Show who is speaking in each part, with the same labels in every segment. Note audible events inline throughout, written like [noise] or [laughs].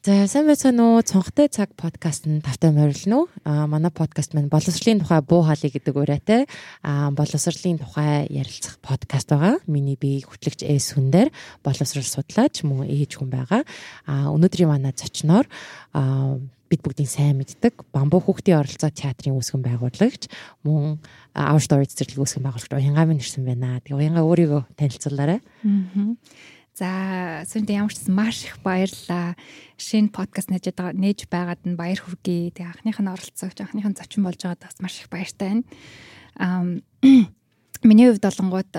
Speaker 1: За сайн байцгаана уу? Цонхтой цаг подкаст нь тавтай морилно. А манай подкаст маань боловсролын тухай буу хаалъя гэдэг урайтай а боловсролын тухай ярилцах подкаст байгаа. Миний би хөтлөгч Эс хүндэр боловсрол судлаач мөн ээж хүн байгаа. А өнөөдрийн манай зочноор а бид бүгдийн сайн мэддэг бамбуу хүүхдийн оролцоо театрын үүсгэн байгуулагч мөн Our Stories зэрлэг үүсгэн байгуулагч Уянгаа минь ирсэн байна. Тэгээ Уянгаа өөрийгөө танилцуулаарай. Аа.
Speaker 2: За сүндээ ямар ч маш их баярлалаа. Шинэ подкаст нээж байгаа нээж байгаад нь баяр хүргэе. Тэгээ анхных нь оролцогч, анхных нь зочин болж байгаад бас маш их баяртай байна. Аа [clears throat] миний хувьд болонгууд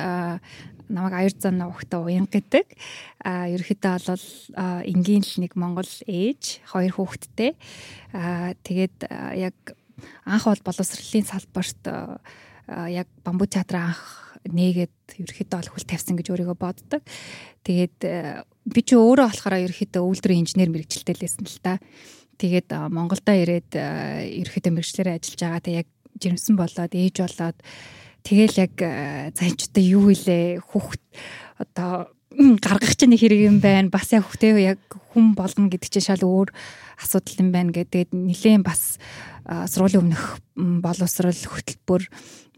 Speaker 2: намайг аяр зан уухта уян гэдэг. А ерөөхдөө бол энгийн л нэг Монгол ээж, хоёр хүүхэдтэй. А тэгээд яг анх бол боловсролын салбарт яг бамбуу театрын анх нээгээд ерөөхдөө бол хүл тавьсан гэж өөрийгөө боддог. Тэгээд э, би ч өөрөө болохоор ерөөхдөө үйлдвэрийн инженер мэрэгчлээ лээсэн л та. Тэгээд Монголдо ирээд э, ерөөхдөө мэрэгчлэрээ ажиллаж байгаа. Тэг яг жирэмсэн болоод ээж болоод тэгэл яг э, за энэ ч одоо юу илээ хүүхд одоо гаргах чинь хэрэг юм байна. Бас яг хүүхдээ яг хүн болгоно гэдэг чинь шал өөр асуудал юм байна гэдэг. Нилээн бас сургуулийн өмнөх боловсрал хөтөлбөр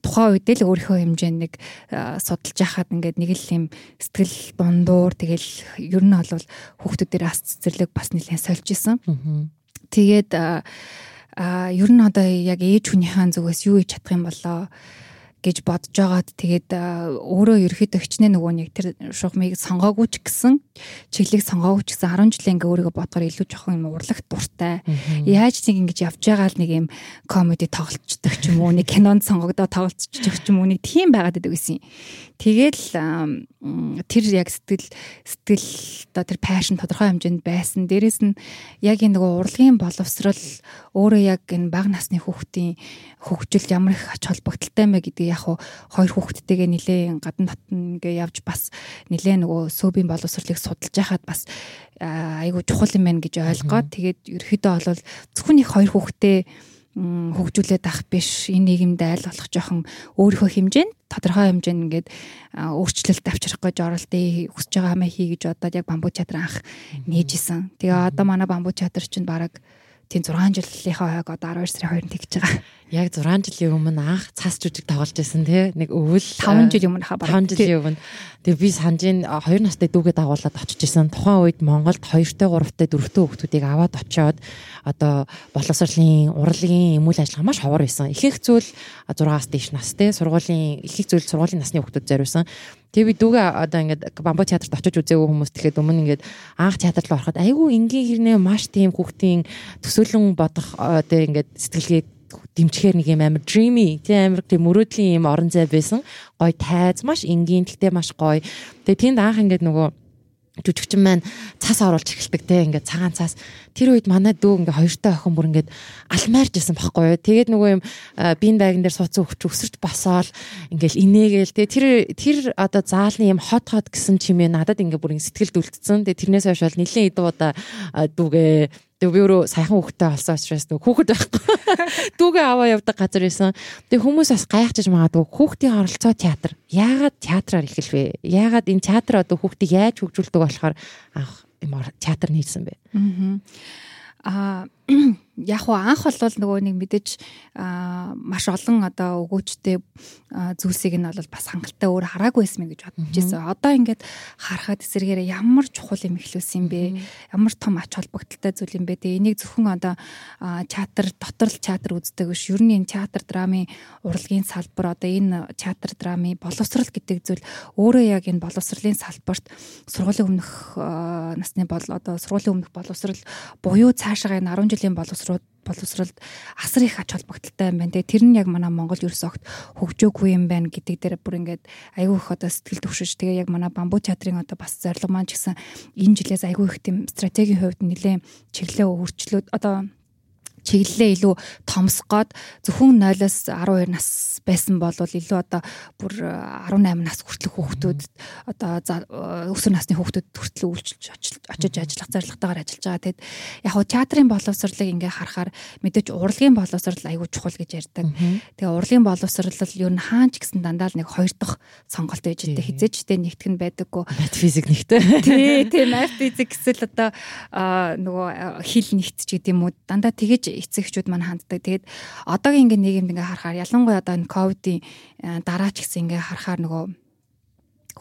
Speaker 2: тухайн үед л өөрийнхөө хэмжээнд нэг судалж яхад ингээд нэг л юм сэтгэл дундуур тэгэл ер нь бол хүүхдүүдээр ас цэцэрлэг бас нэлээд сольж исэн. Тэгээд ер нь одоо яг ээж хүнийхэн зүгээс юу хийж чадах юм болоо гэж бодож байгаад тэгээд өөрөө ерөөхдөө хичнээн нөгөө нэг тэр шугамыг сонгоогүй ч гэсэн чиглэлийг сонгоогүй ч гэсэн 10 жилийн ингээ өөрийгөө бодгоор илүү жоохон юм урлагт дуртай. Яаж нэг ингэж явж байгаа л нэг юм комеди тоглолцдог ч юм уу нэг кинонд сонгогдоо тоглолцчих ч юм уу нэг тийм байгаад байдаг гэсэн. Тэгэл тэр яг сэтгэл сэтгэл одоо тэр пашн тодорхой хэмжээнд байсан. Дээрэс нь яг энэ нөгөө урлагийн боловсрал өөрөө яг энэ бага насны хүүхдийн хөгжил ямар их ач холбогдолтой мэ гэдэг яг хуу хоёр хүүхдтэйгээ нилээ гадна татна ингээ явж бас нилээ нөгөө сөөбийн боловсролыг судалж яхад бас айгу чухал юм байна гэж ойлгоод тэгээд ерөөхдөө бол зөвхөн их хоёр хүүхдтэй хөгжүүлээд ах биш. Энэ нийгэмд айл болох жоохон өөрийнхөө хэмжээнд тодорхой хэмжээнд ингээд өөрчлөлт авчрах гэж оролтыг хүсэж байгаа хамаа хий гэж бодоод яг бамбуу театр анх нээжсэн. Тэгээ одоо манай бамбуу театр чинь бараг тийм 6 жилийнхаа хойг одоо 12 сарын 2-нд тэгж байгаа.
Speaker 1: Яг 6 жилийн өмнө анх цас жүжиг тоглож байсан тий нэг өвөл
Speaker 2: 5 жил өмнө хаа
Speaker 1: бараг 5 жилийн өмнө тэгээ би санжийн 2 настай дүүгээ дагуулад очиж исэн. Тухайн үед Монголд 2-тэй 3-тэй 4-тэй хүүхдүүдийг аваад очиод одоо боловсролын урлагийн эмүүл ажиллагаа маш ховор байсан. Ихэнх зүйл 6-аас дээш настай сургуулийн ихэнх зүйл сургуулийн насны хүүхдүүд зориулсан. Тэгээ би дүүгээ одоо ингээд бамбуу театрт очиж үзээгүй хүмүүс тэгэхэд өмнө ингээд анх театрт руу ороход айгүй энгийн хэрнээ маш тийм хүүхдийн төсөөлөн бодох одоо ингээд сэтгэлгээ дэмчгээр нэг юм амар dreamy тийм амар тийм мөрөөдлийн юм орон зай байсан. Гой тайз маш энгийн тэгтээ маш гоё. Тэгээ тэнд анх ингээд нөгөө жүжигчин маань цас оруулж эхэлдэг те ингээд цагаан цас тэр үед манай дүү ингээд хоёртой охин бүр ингээд алмаарж исэн байхгүй юу тэгээд нөгөө юм бин байган дээр сууцсан хөвч өсөрч босоол ингээд инээгээл те тэр тэр одоо заалны юм хот хот гэсэн чимээ надад ингээд бүр сэтгэлд үлдсэн тэгээд тэрнээс хойш бол нэлээд идэв удаа дүүгээ Тэгээ би өөрөө саяхан хүүхдтэй болсон учраас нөгөө хүүхэд байхгүй. [laughs] Дүүгээ аваа явдаг газар исэн. Тэгээ хүмүүс бас гайхаж магадгүй хүүхдийн оролцоо театр. Яагаад театраар эхэлвэ? Яагаад энэ театр одоо хүүхдийг яаж хөгжүүлдэг болохоор анх юм театр нийцсэн бэ?
Speaker 2: Аа яг уу анх бол нөгөө нэг мэдээж маш олон одоо өгөөчтэй зүйлсийг нь бол бас хангалттай өөр хараагүй байсан гэж бодож байсан. Одоо ингээд харахад эсэргээр ямар чухал юм ихлүүлсэн юм бэ? Ямар том ач холбогдолтой зүйл юм бэ? Тэгээ энийг зөвхөн одоо театр дотор л театр үздэг биш. Ер нь энэ театр драмын урлагийн салбар одоо энэ театр драмын боловсрал гэдэг зүйл өөрөө яг энэ боловсролын салбарт сургуулийн өмнөх насны бол одоо сургуулийн өмнөх боловсрал буюу цаашаа энэ 10 жилийн боловсрал боловсролд асар их ач холбогдолтой юм байна. Тэгээ тэр нь яг манай Монгол ерөөс огт хөгжөөгүй юм байна гэдэг дээр бүр ингээд айгүй их одоо сэтгэл төвшөж тэгээ яг манай бамбуу театрын одоо бас зорилго маань ч гэсэн энэ жилээс айгүй их тийм стратегийн хувьд нэлээд чиглэлээ өөрчлөөд одоо чиглэлээ илүү томсгоод зөвхөн 0-оос 12 нас байсан бол илүү одоо бүр 18 нас хүртэлх хүүхдүүд одоо өсвөр насны хүүхдүүд хүртэл үйлчилж очиж ажиллах зорилготойгоор ажиллаж байгаа. Тэгэд яг хуу театрын боловсролыг ингээ харахаар мэдээж урлагийн боловсрол аягүй чухал гэж ярьдаг. Тэгээ урлагийн боловсрол ер нь хаанч гэсэн дандаа л нэг хоёр дахь сонголт байж байгаа. Хизээчтэй нэгтгэх нь байдаггүй.
Speaker 1: Мат физик нэгтэй.
Speaker 2: Тий, тий, мат физик гэсэл одоо нөгөө хил нэгтч гэдэг юм уу. Дандаа тэгэж эцэгчүүд маань ханддаг. Тэгээд одоогийн ингээ нийгэмд ингээ харахаар ялангуяа одоо энэ ковидын э, дараа ч гэсэн ингээ харахаар нөгөө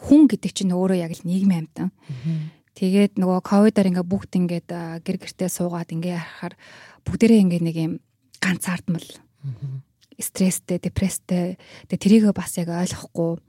Speaker 2: хүн гэдэг чинь өөрөө яг л нийгмийн амьтан. Тэгээд нөгөө ковидаар ингээ бүгд ингээд э, гэр гертээ суугаад ингээ харахаар бүгдээрээ ингээ нэг юм ганцаардмал стресстэй, депресстэй. Тэгээ тэрийг бас яг ойлгохгүй.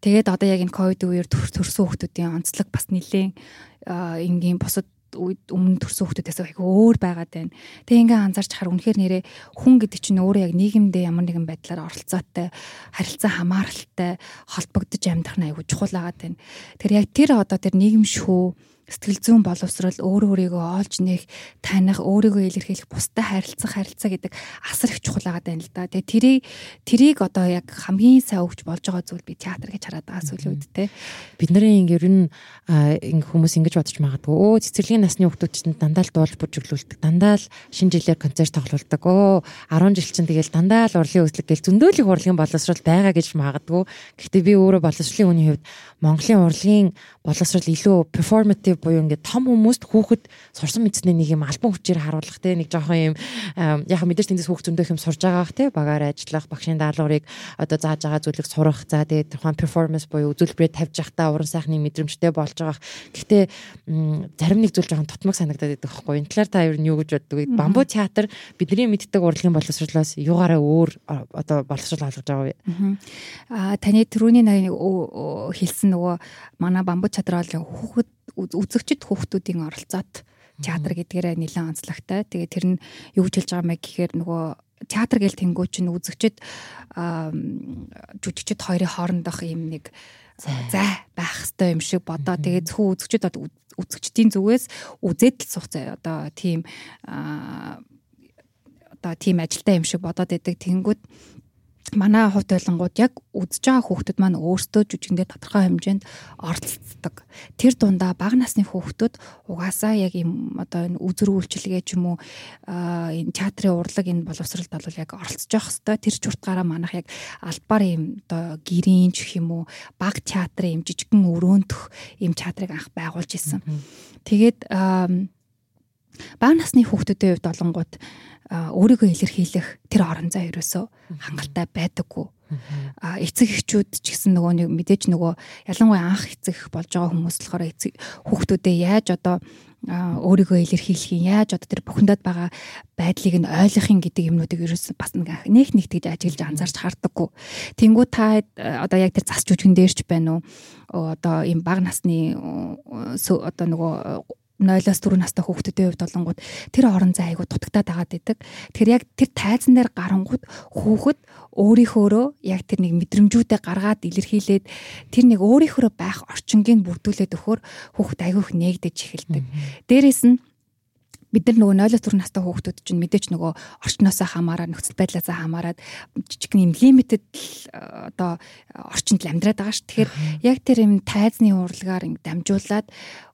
Speaker 2: Тэгээд одоо яг энэ ковид үеэр төрсөн хүмүүсийн онцлог бас нэлээд э, энгийн бусад үед өмнө төрсөн хүмүүсээс айгүй өөр байгаад байна. Тэгээ ингээ анзаарч хахаар үнэхээр нэрээ хүн гэдэг чинь өөрөө яг нийгэмдээ ямар нэгэн байдлаар оролцоотой, харилцаа хамааралтай холбогдож амьдрах нь айгүй чухал байгаад байна. Тэр яг тэр одоо тэр нийгэм шүү сэтгэл зүйн боловсрал өөр өөрийгөө олж нэх таних өөрийгөө илэрхийлэх бусдад харилцах харилцаа гэдэг асар их чухал байгаа юм л да. Тэгээ тэрийг тэрийг одоо яг хамгийн сайн өгч болж байгаа зүйл би театр гэж хараад байгаа сүүлийн үед те.
Speaker 1: Бидний ер нь ингээ хүмүүс ингэж бодож магадгүй. Өө цэцэрлэгийн насны хүмүүс чинь дандаа л дуулж бүжиглүүлдэг. Дандаа л шинэ жилээр концерт тоглуулдаг. Өө 10 жил чинь тэгэл дандаа л урлын үзлэг гэл зөндөлөх урлагийн боловсрал байгаа гэж магадгүй. Гэхдээ би өөрөө боловсролын үний хувьд Монголын урлагийн боловсрал илүү performative буюу ингээд том хүмүүст хүүхэд сурсан мэдснээ нэг юм альбом хүчээр харуулах те нэг жоохон юм яг мэдээж тэндээс хүүхд зөндөх юм сурж байгаа бах те багаар ажиллах багшийн даалгаврыг одоо зааж байгаа зүйлийг сурах за тэгээд тухайн performance буюу үзүүлбэрээ тавьж явахдаа уран сайхны мэдрэмжтэй болж байгаа. Гэхдээ зарим нэг зүйл жоохон тутмаг санагдаад байдаг байхгүй. Энэ талаар та ер нь юу гэж боддог вэ? Бамбуу театр бидний мэддэг урлагийн боловсролоос югаараа өөр одоо боловсрол олгож байгаа вэ?
Speaker 2: Аа таны түрүүний нэг хэлсэн нөгөө манай бамбуу театрын хүүхэд үзэгчд хүүхдүүдийн оролцоот театр гэдгээрээ нэлээд онцлогтой. Тэгээ тэр нь юу гэж хэлж байгаа мэй гэхээр нөгөө театр гэл тэнгүү чинь үзэгчд жүжигчд хоёрын хоорондох юм нэг зай байх хэвээр юм шиг бодоо. Тэгээ зөвхөн үзэгчд үзэгчдийн зүгээс үзээд л сух зай одоо тийм одоо тийм ажилтаа юм шиг бодоод байдаг. Тэнгүүд манай хувьд ойлонгууд яг үдж байгаа хүүхдүүд маань өөрсдөө жүжигэндээ тодорхой хэмжээнд оролцдог. Тэр дундаа бага насны хүүхдүүд угаасаа яг юм одоо энэ үзэр үйлчилгээ ч юм уу энэ театрын урлаг энэ боловсролд бол яг оролцож явах хэвээр тэр ч уртгаараа манах яг албаар юм одоо гэрийн ч юм уу бага театрын юм жижигхэн өрөөндөх юм театрыг анх байгуулж исэн. Тэгээд бага насны хүүхдүүдийн хувьд олонгууд өөрийгөө илэрхийлэх тэр орон зай ерөөсөө хангалттай байдаггүй. А эцэг эхчүүд ч гэсэн нөгөө нэг мэдээж нөгөө ялангуяа анх эцэг болж байгаа хүмүүс болохоор эцэг хүүхдүүдээ яаж одоо өөрийгөө илэрхийлэх юм яаж одоо тэр бүхэндээ байгаа байдлыг нь ойлгохын гэдэг юмнуудыг ерөөс бас нэг нэг тэгж ажиглаж анзаарч хардаггүй. Тэнгүү та одоо яг тэр зас жүжигэн дээр ч байна уу? Одоо ийм бага насны одоо нөгөө 0-оос 4 настай хүүхдүүдийн хувьд болонгууд тэр орон зай айгу дутагтаад байгаад идэг. Тэгэхээр яг тэр тайзан дээр гарангууд хүүхэд өөрийнхөөрөө яг тэр нэг мэдрэмжүүдээ гаргаад илэрхийлээд тэр нэг өөрийнхөөрөө байх орчингийг бүрдүүлээд өгөхөөр хүүхэд айгүйх нээгдэж эхэлдэг. Дээрээс нь бид нар нөгөө 0-оос 4 настай хүүхдүүд чинь мэдээч нөгөө орчноосоо хамаараад нөхцөл байдлаасаа хамаарад жижигхэн юм лимитэд одоо орчинд л амьдраад байгаа ш. Тэгэхээр яг тэр юм тайзны урлагаар ингэ дамжуулаад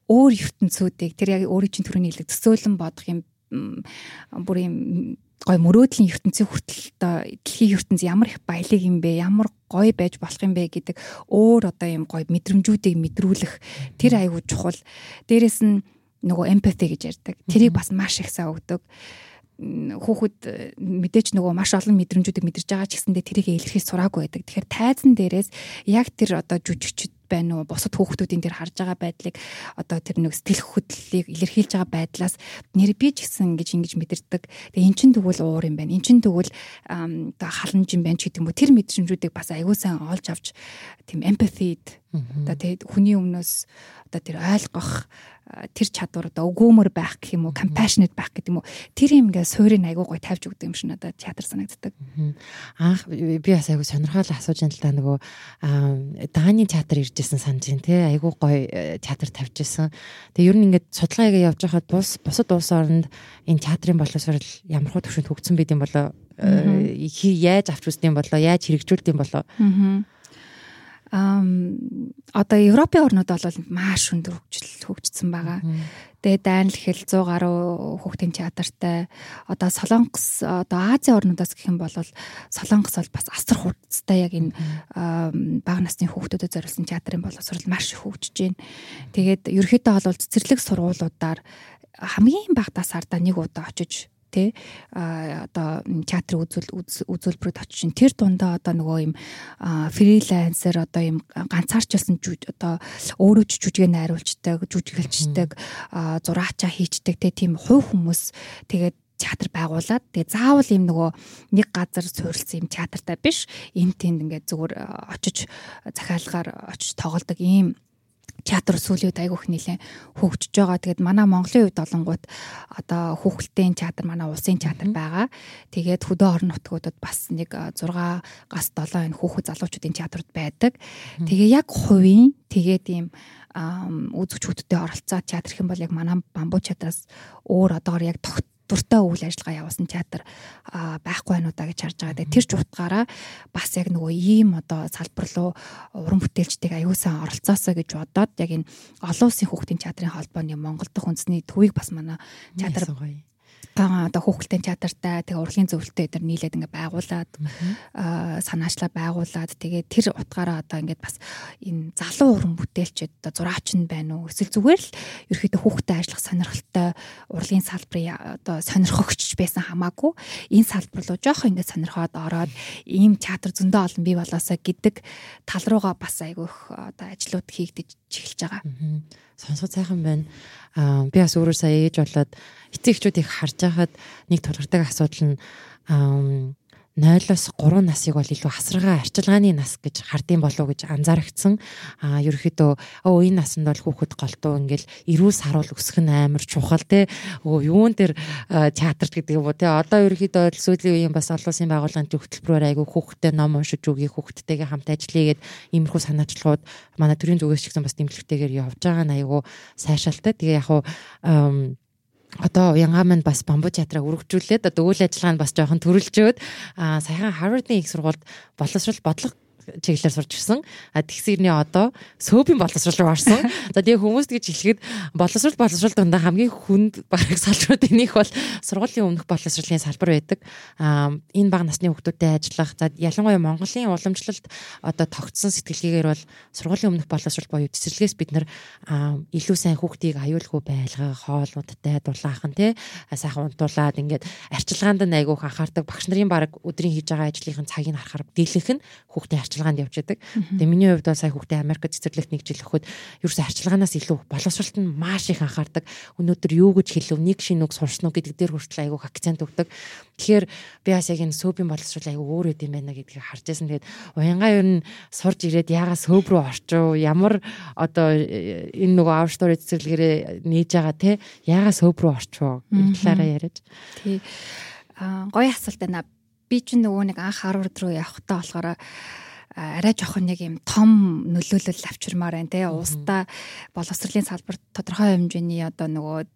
Speaker 2: өөр ертөнцүүдийг тэр яг өөрийн чинь төрөний хэлэг төсөөлөн бодох юм бүр юм гой мөрөөдлийн ертөнцийн хүртэл одоо дэлхийн ертөнц ямар их баялаг юм бэ ямар гой байж болох юм бэ гэдэг өөр одоо юм гой мэдрэмжүүдийг мэдрүүлэх тэр айгүй чухал. Дээрэс нь нөгөө empathy гэж ярьдаг. Тэрийг бас маш их сайн өгдөг хүүхэд мэдээч нөгөө маш олон мэдрэмжүүдийг мэдэрж байгаа ч гэсэндээ тэрийг илэрхийлж сураагүй байдаг. Тэгэхээр тайзан дээрээс яг тэр одоо жүжигчд байна уу бусад хүүхдүүдийн тэр харж байгаа байдлыг одоо тэр нэг сэтгэл хөдлөлийг илэрхийлж байгаа байдлаас нэр би ч гэсэн ингэж ингэж мэдэрдэг. Тэгээ эн чин тэгвэл уур юм байна. Эн чин тэгвэл одоо халамж юм байна ч гэдэг юм уу. Тэр мэдрэмжүүдийг бас аягүй сайн олж авч тийм empathy одоо тэгээд хүний өмнөөс одоо тэр ойлгох тэр чадвар одоо өгөөмөр байх гэх юм уу, compassionate байх гэдэг юм уу. Тэр юм ингээ суурийг айгуу гой тавьж өгдөг юм шиг надад театр санагддаг.
Speaker 1: Анх би бас айгуу сонирхол асууж энэ л та нөгөө Даны театр иржсэн санаж байна те айгуу гой э, театр тавьж исэн. Тэгээ ер нь ингээд судалгаагаа явж байхад бус бусад улс оронд энэ театрын боловсрол ямар хөө төвшөнд хөгжсөн байд юм болоо яаж авч үздэм болоо яаж хэрэгжүүлдэм болоо. Аа
Speaker 2: ам одоо Европын орнууд бол маш өндөр хөгжил хөгжсөн байгаа. Тэгээ дайнл хэл 100 гаруй хүүхдийн театртай одоо Солонгос одоо Азийн орнуудаас гэх юм бол Солонгос бол бас асар хурцтай яг энэ бага насны хүүхдүүдэд зориулсан театрын боловсрол маш их хөгжиж байна. Тэгээд ерөөхдөө бол цэцэрлэг сургуулиудаар хамгийн багтаас ардаа нэг удаа очиж тий одоо театр үзүүл үзүүлбэрүүд очиж тэр дундаа одоо нөгөө юм фрилансер одоо юм ганцаарчлсан одоо өөрөө ч жүжигээ найруулцдаг жүжиглэлцдэг зураачаа хийчдэг тийм хувь хүмүүс тэгээд театр байгуулад тэгээ заавал юм нөгөө нэг газар суурилсан юм театртай биш. Энэ тэнд ингээд зүгээр очиж захиалгаар очиж тоглодог ийм театр сүүлийн үед айгүйх нэлээ хөгжиж байгаа. Тэгээд манай Монголын үед олонгууд одоо хүүхэлдэйн театр манай улсын театр байгаа. Тэгээд хөдөө орон нутгуудад бас нэг 6-аас 7 энэ хүүхэд залуучуудын театрууд байдаг. Тэгээ яг хувийн тэгээд ийм үзэгчүүдтэй оролцоо театр хэм бол яг манай бамбуу театраас өөр одоогор яг тогт дуртай үйл ажиллагаа явуулсан театр байхгүй байна уу да гэж харж байгаа. Тэр ч утгаараа бас яг нөгөө ийм одоо салбар руу уран бүтээлчдийг аюулсан оролцоосоо гэж бодоод яг энэ олон улсын хүүхдийн театрын холбооны Монгол дахь үндэсний төвийг бас манай театр одоо хүүхэлдэйн театртай тэгээ урлагийн зөвлөлтөд эдгээр нийлээд ингээ байгуулад санаачлаа байгуулад тэгээ тэр утгаараа одоо ингээд бас энэ залуу уран бүтээлчд одоо зураач нь байна уу эсвэл зүгээр л ерөөхдөө хүүхдэд ажиллах сонирхолтой урлагийн салбарын одоо сонирхогч байсан хамаагүй энэ салбар руу жоох ингээд сонирхоод ороод ийм театр зөндөө олон бий болоосаа гэдэг тал руугаа бас айгүйх одоо ажлууд хийгдэж эхэлж байгаа.
Speaker 1: Сонсгол сайхан байна. Би бас өөрөө сая ээж болоод эцэг эхчүүд их харж байхад нэг тулгардаг асуудал нь 0-оос 3 насыг бол илүү хасаргаа арчилгааны нас гэж хардсан болов уу гэж анзаарчихсан. Аа ерөөхдөө өө энэ насанд бол хүүхэд голтуу ингээл эрүүл саруул өсөх нь амар чухал те. Өө юун дээр театрт гэдэг юм уу те. Одоо ерөөхдөө сүүлийн үеийн бас олон улсын байгууллагын хөтөлбөрөөр айгүй хүүхэдтэй ном уншиж өгье хүүхэдтэйгээ хамт ажиллая гэд иймэрхүү санаачлагууд манай төрийн зүгээс ч гэсэн бас дэмжлэгтэйгээр явж байгаа нь айгүй сайшаалтай. Тэгээ яг уу одоо уянгаа маань бас бамбуу театраа үргэлжлүүлээд одоо үйл ажиллагаа нь бас жоохон төрөлжөөд саяхан Harvard-ийн их сургуульд боловсрол бодлого чиглэлээр сурч гисэн. А тэгсэрний одоо сөөбийн боловсрол руу орсон. За тэгээ хүмүүст гэж хэлэхэд боловсрол боловсрол дундаа хамгийн хүнд бараг салбаруудын нэг бол сургуулийн өмнөх боловсролын салбар байдаг. А энэ бага насны хүүхдүүдтэй ажиллах. За ялангуяа Монголын уламжлалт одоо тогтсон сэтгэлгээгээр бол сургуулийн өмнөх боловсрол боيو цэцэрлэгээс бид нар илүү сайн хүүхдийг аюулгүй байлгах, хоолуудтай дулаахан тий сайхан унтуулад ингээд арчилгаанд нь айгүйх анхаардаг багш нарын баг өдрийн хийж байгаа ажлынхын цагийг харахаар дийлэнх нь хүүхдийн арчилгаанд явж байдаг. Тэгээ миний хувьд бол сая хүүхдээ Америкт цэцэрлэгт нэг жил өгөхөд ерөөсө арчилгаанаас илүү боловсролт нь маш их анхаардаг. Өнөөдөр юу гэж хэлв, нэг шин үг сурсан уу гэдэг дээр хүртэл айгүй акцент өгдөг. Тэгэхээр би бас яг энэ сөөбийн боловсрол айгүй өөр үт юм байна гэдгийг харж байсан. Тэгээд уянгаа ер нь сурж ирээд ягаа сөөб рүү орчоо, ямар одоо энэ нөгөө our story цэцэрлэгээрээ нээж байгаа те ягаа сөөб рүү орчоо энэ талаараа яриад.
Speaker 2: Тий. Аа гоё асуулт байна. Би ч нөгөө нэг анх Харвард руу явахдаа болохоор арай жоохон нэг юм том нөлөөлөл авчирмаар байна те. Уустаа боловсролын салбарт тодорхой хэмжээний одоо нөгөө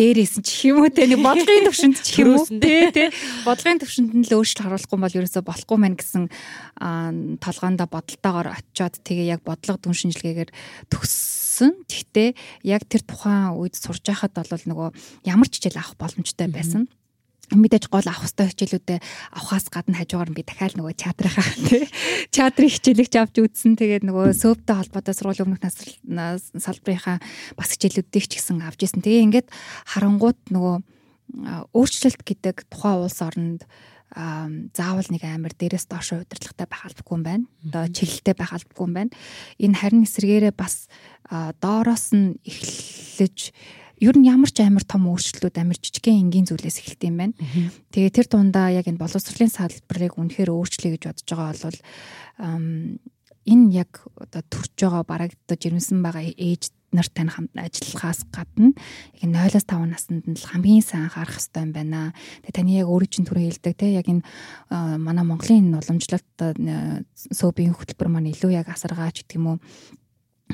Speaker 2: дээрээс ч юм уу те. Нэг бодлогын төвшөнд ч юм уу. Те. Те бодлогын төвшөнд нь л өөрчлөлт харуулахгүй бол ерөөсө болохгүй мэн гэсэн толгоондоо бодолтойгоор очиод тэгээ яг бодлого дүн шинжилгээгээр төгссөн. Гэхдээ яг тэр тухайн үед сурж байхад бол нөгөө ямар ч хичээл авах боломжтой байсан. Mm -hmm мэдээж гол авах хөстэй хичээлүүдэд авахаас гадна хажуугаар би дахиад нөгөө театрынхаа тий театрын хичээлэгч авч үзсэн. Тэгээд нөгөө сөөбтэй холбоотой сургуулийн өмнөх салбарынхаа бас хичээлүүдийг ч гэсэн авч ирсэн. Тэгээ ингээд харангуут нөгөө өөрчлөлт гэдэг тухайн улс орнд заавал нэг амар дээрээс доошо удирдлагатай байх албагүй юм байна. Одоо чиглэлтэй байх албагүй юм байна. Энэ харин эсрэгээрээ бас доороос нь эхлэж ер нь ямар ч амар том өөрчлөлтүүд амар жижигхэн энгийн зүйлээс эхэлт юм байна. Тэгээ тэр дундаа яг энэ боловсролын салбарыг үнэхээр өөрчлөе гэж бодож байгаа бол энэ яг одоо төрж байгаа бараг одоо жирэмсэн байгаа ээж нартай хамт ажиллахаас гадна яг 0-5 наснд нь л хамгийн сайн анхаарах хэрэгтэй юм байна. Тэгээ таны яг өөрөө чинь түрүү хэлдэг те яг энэ манай Монголын уламжлалт сөөбийн хөтөлбөр маань илүү яг асаргаач гэдэг юм уу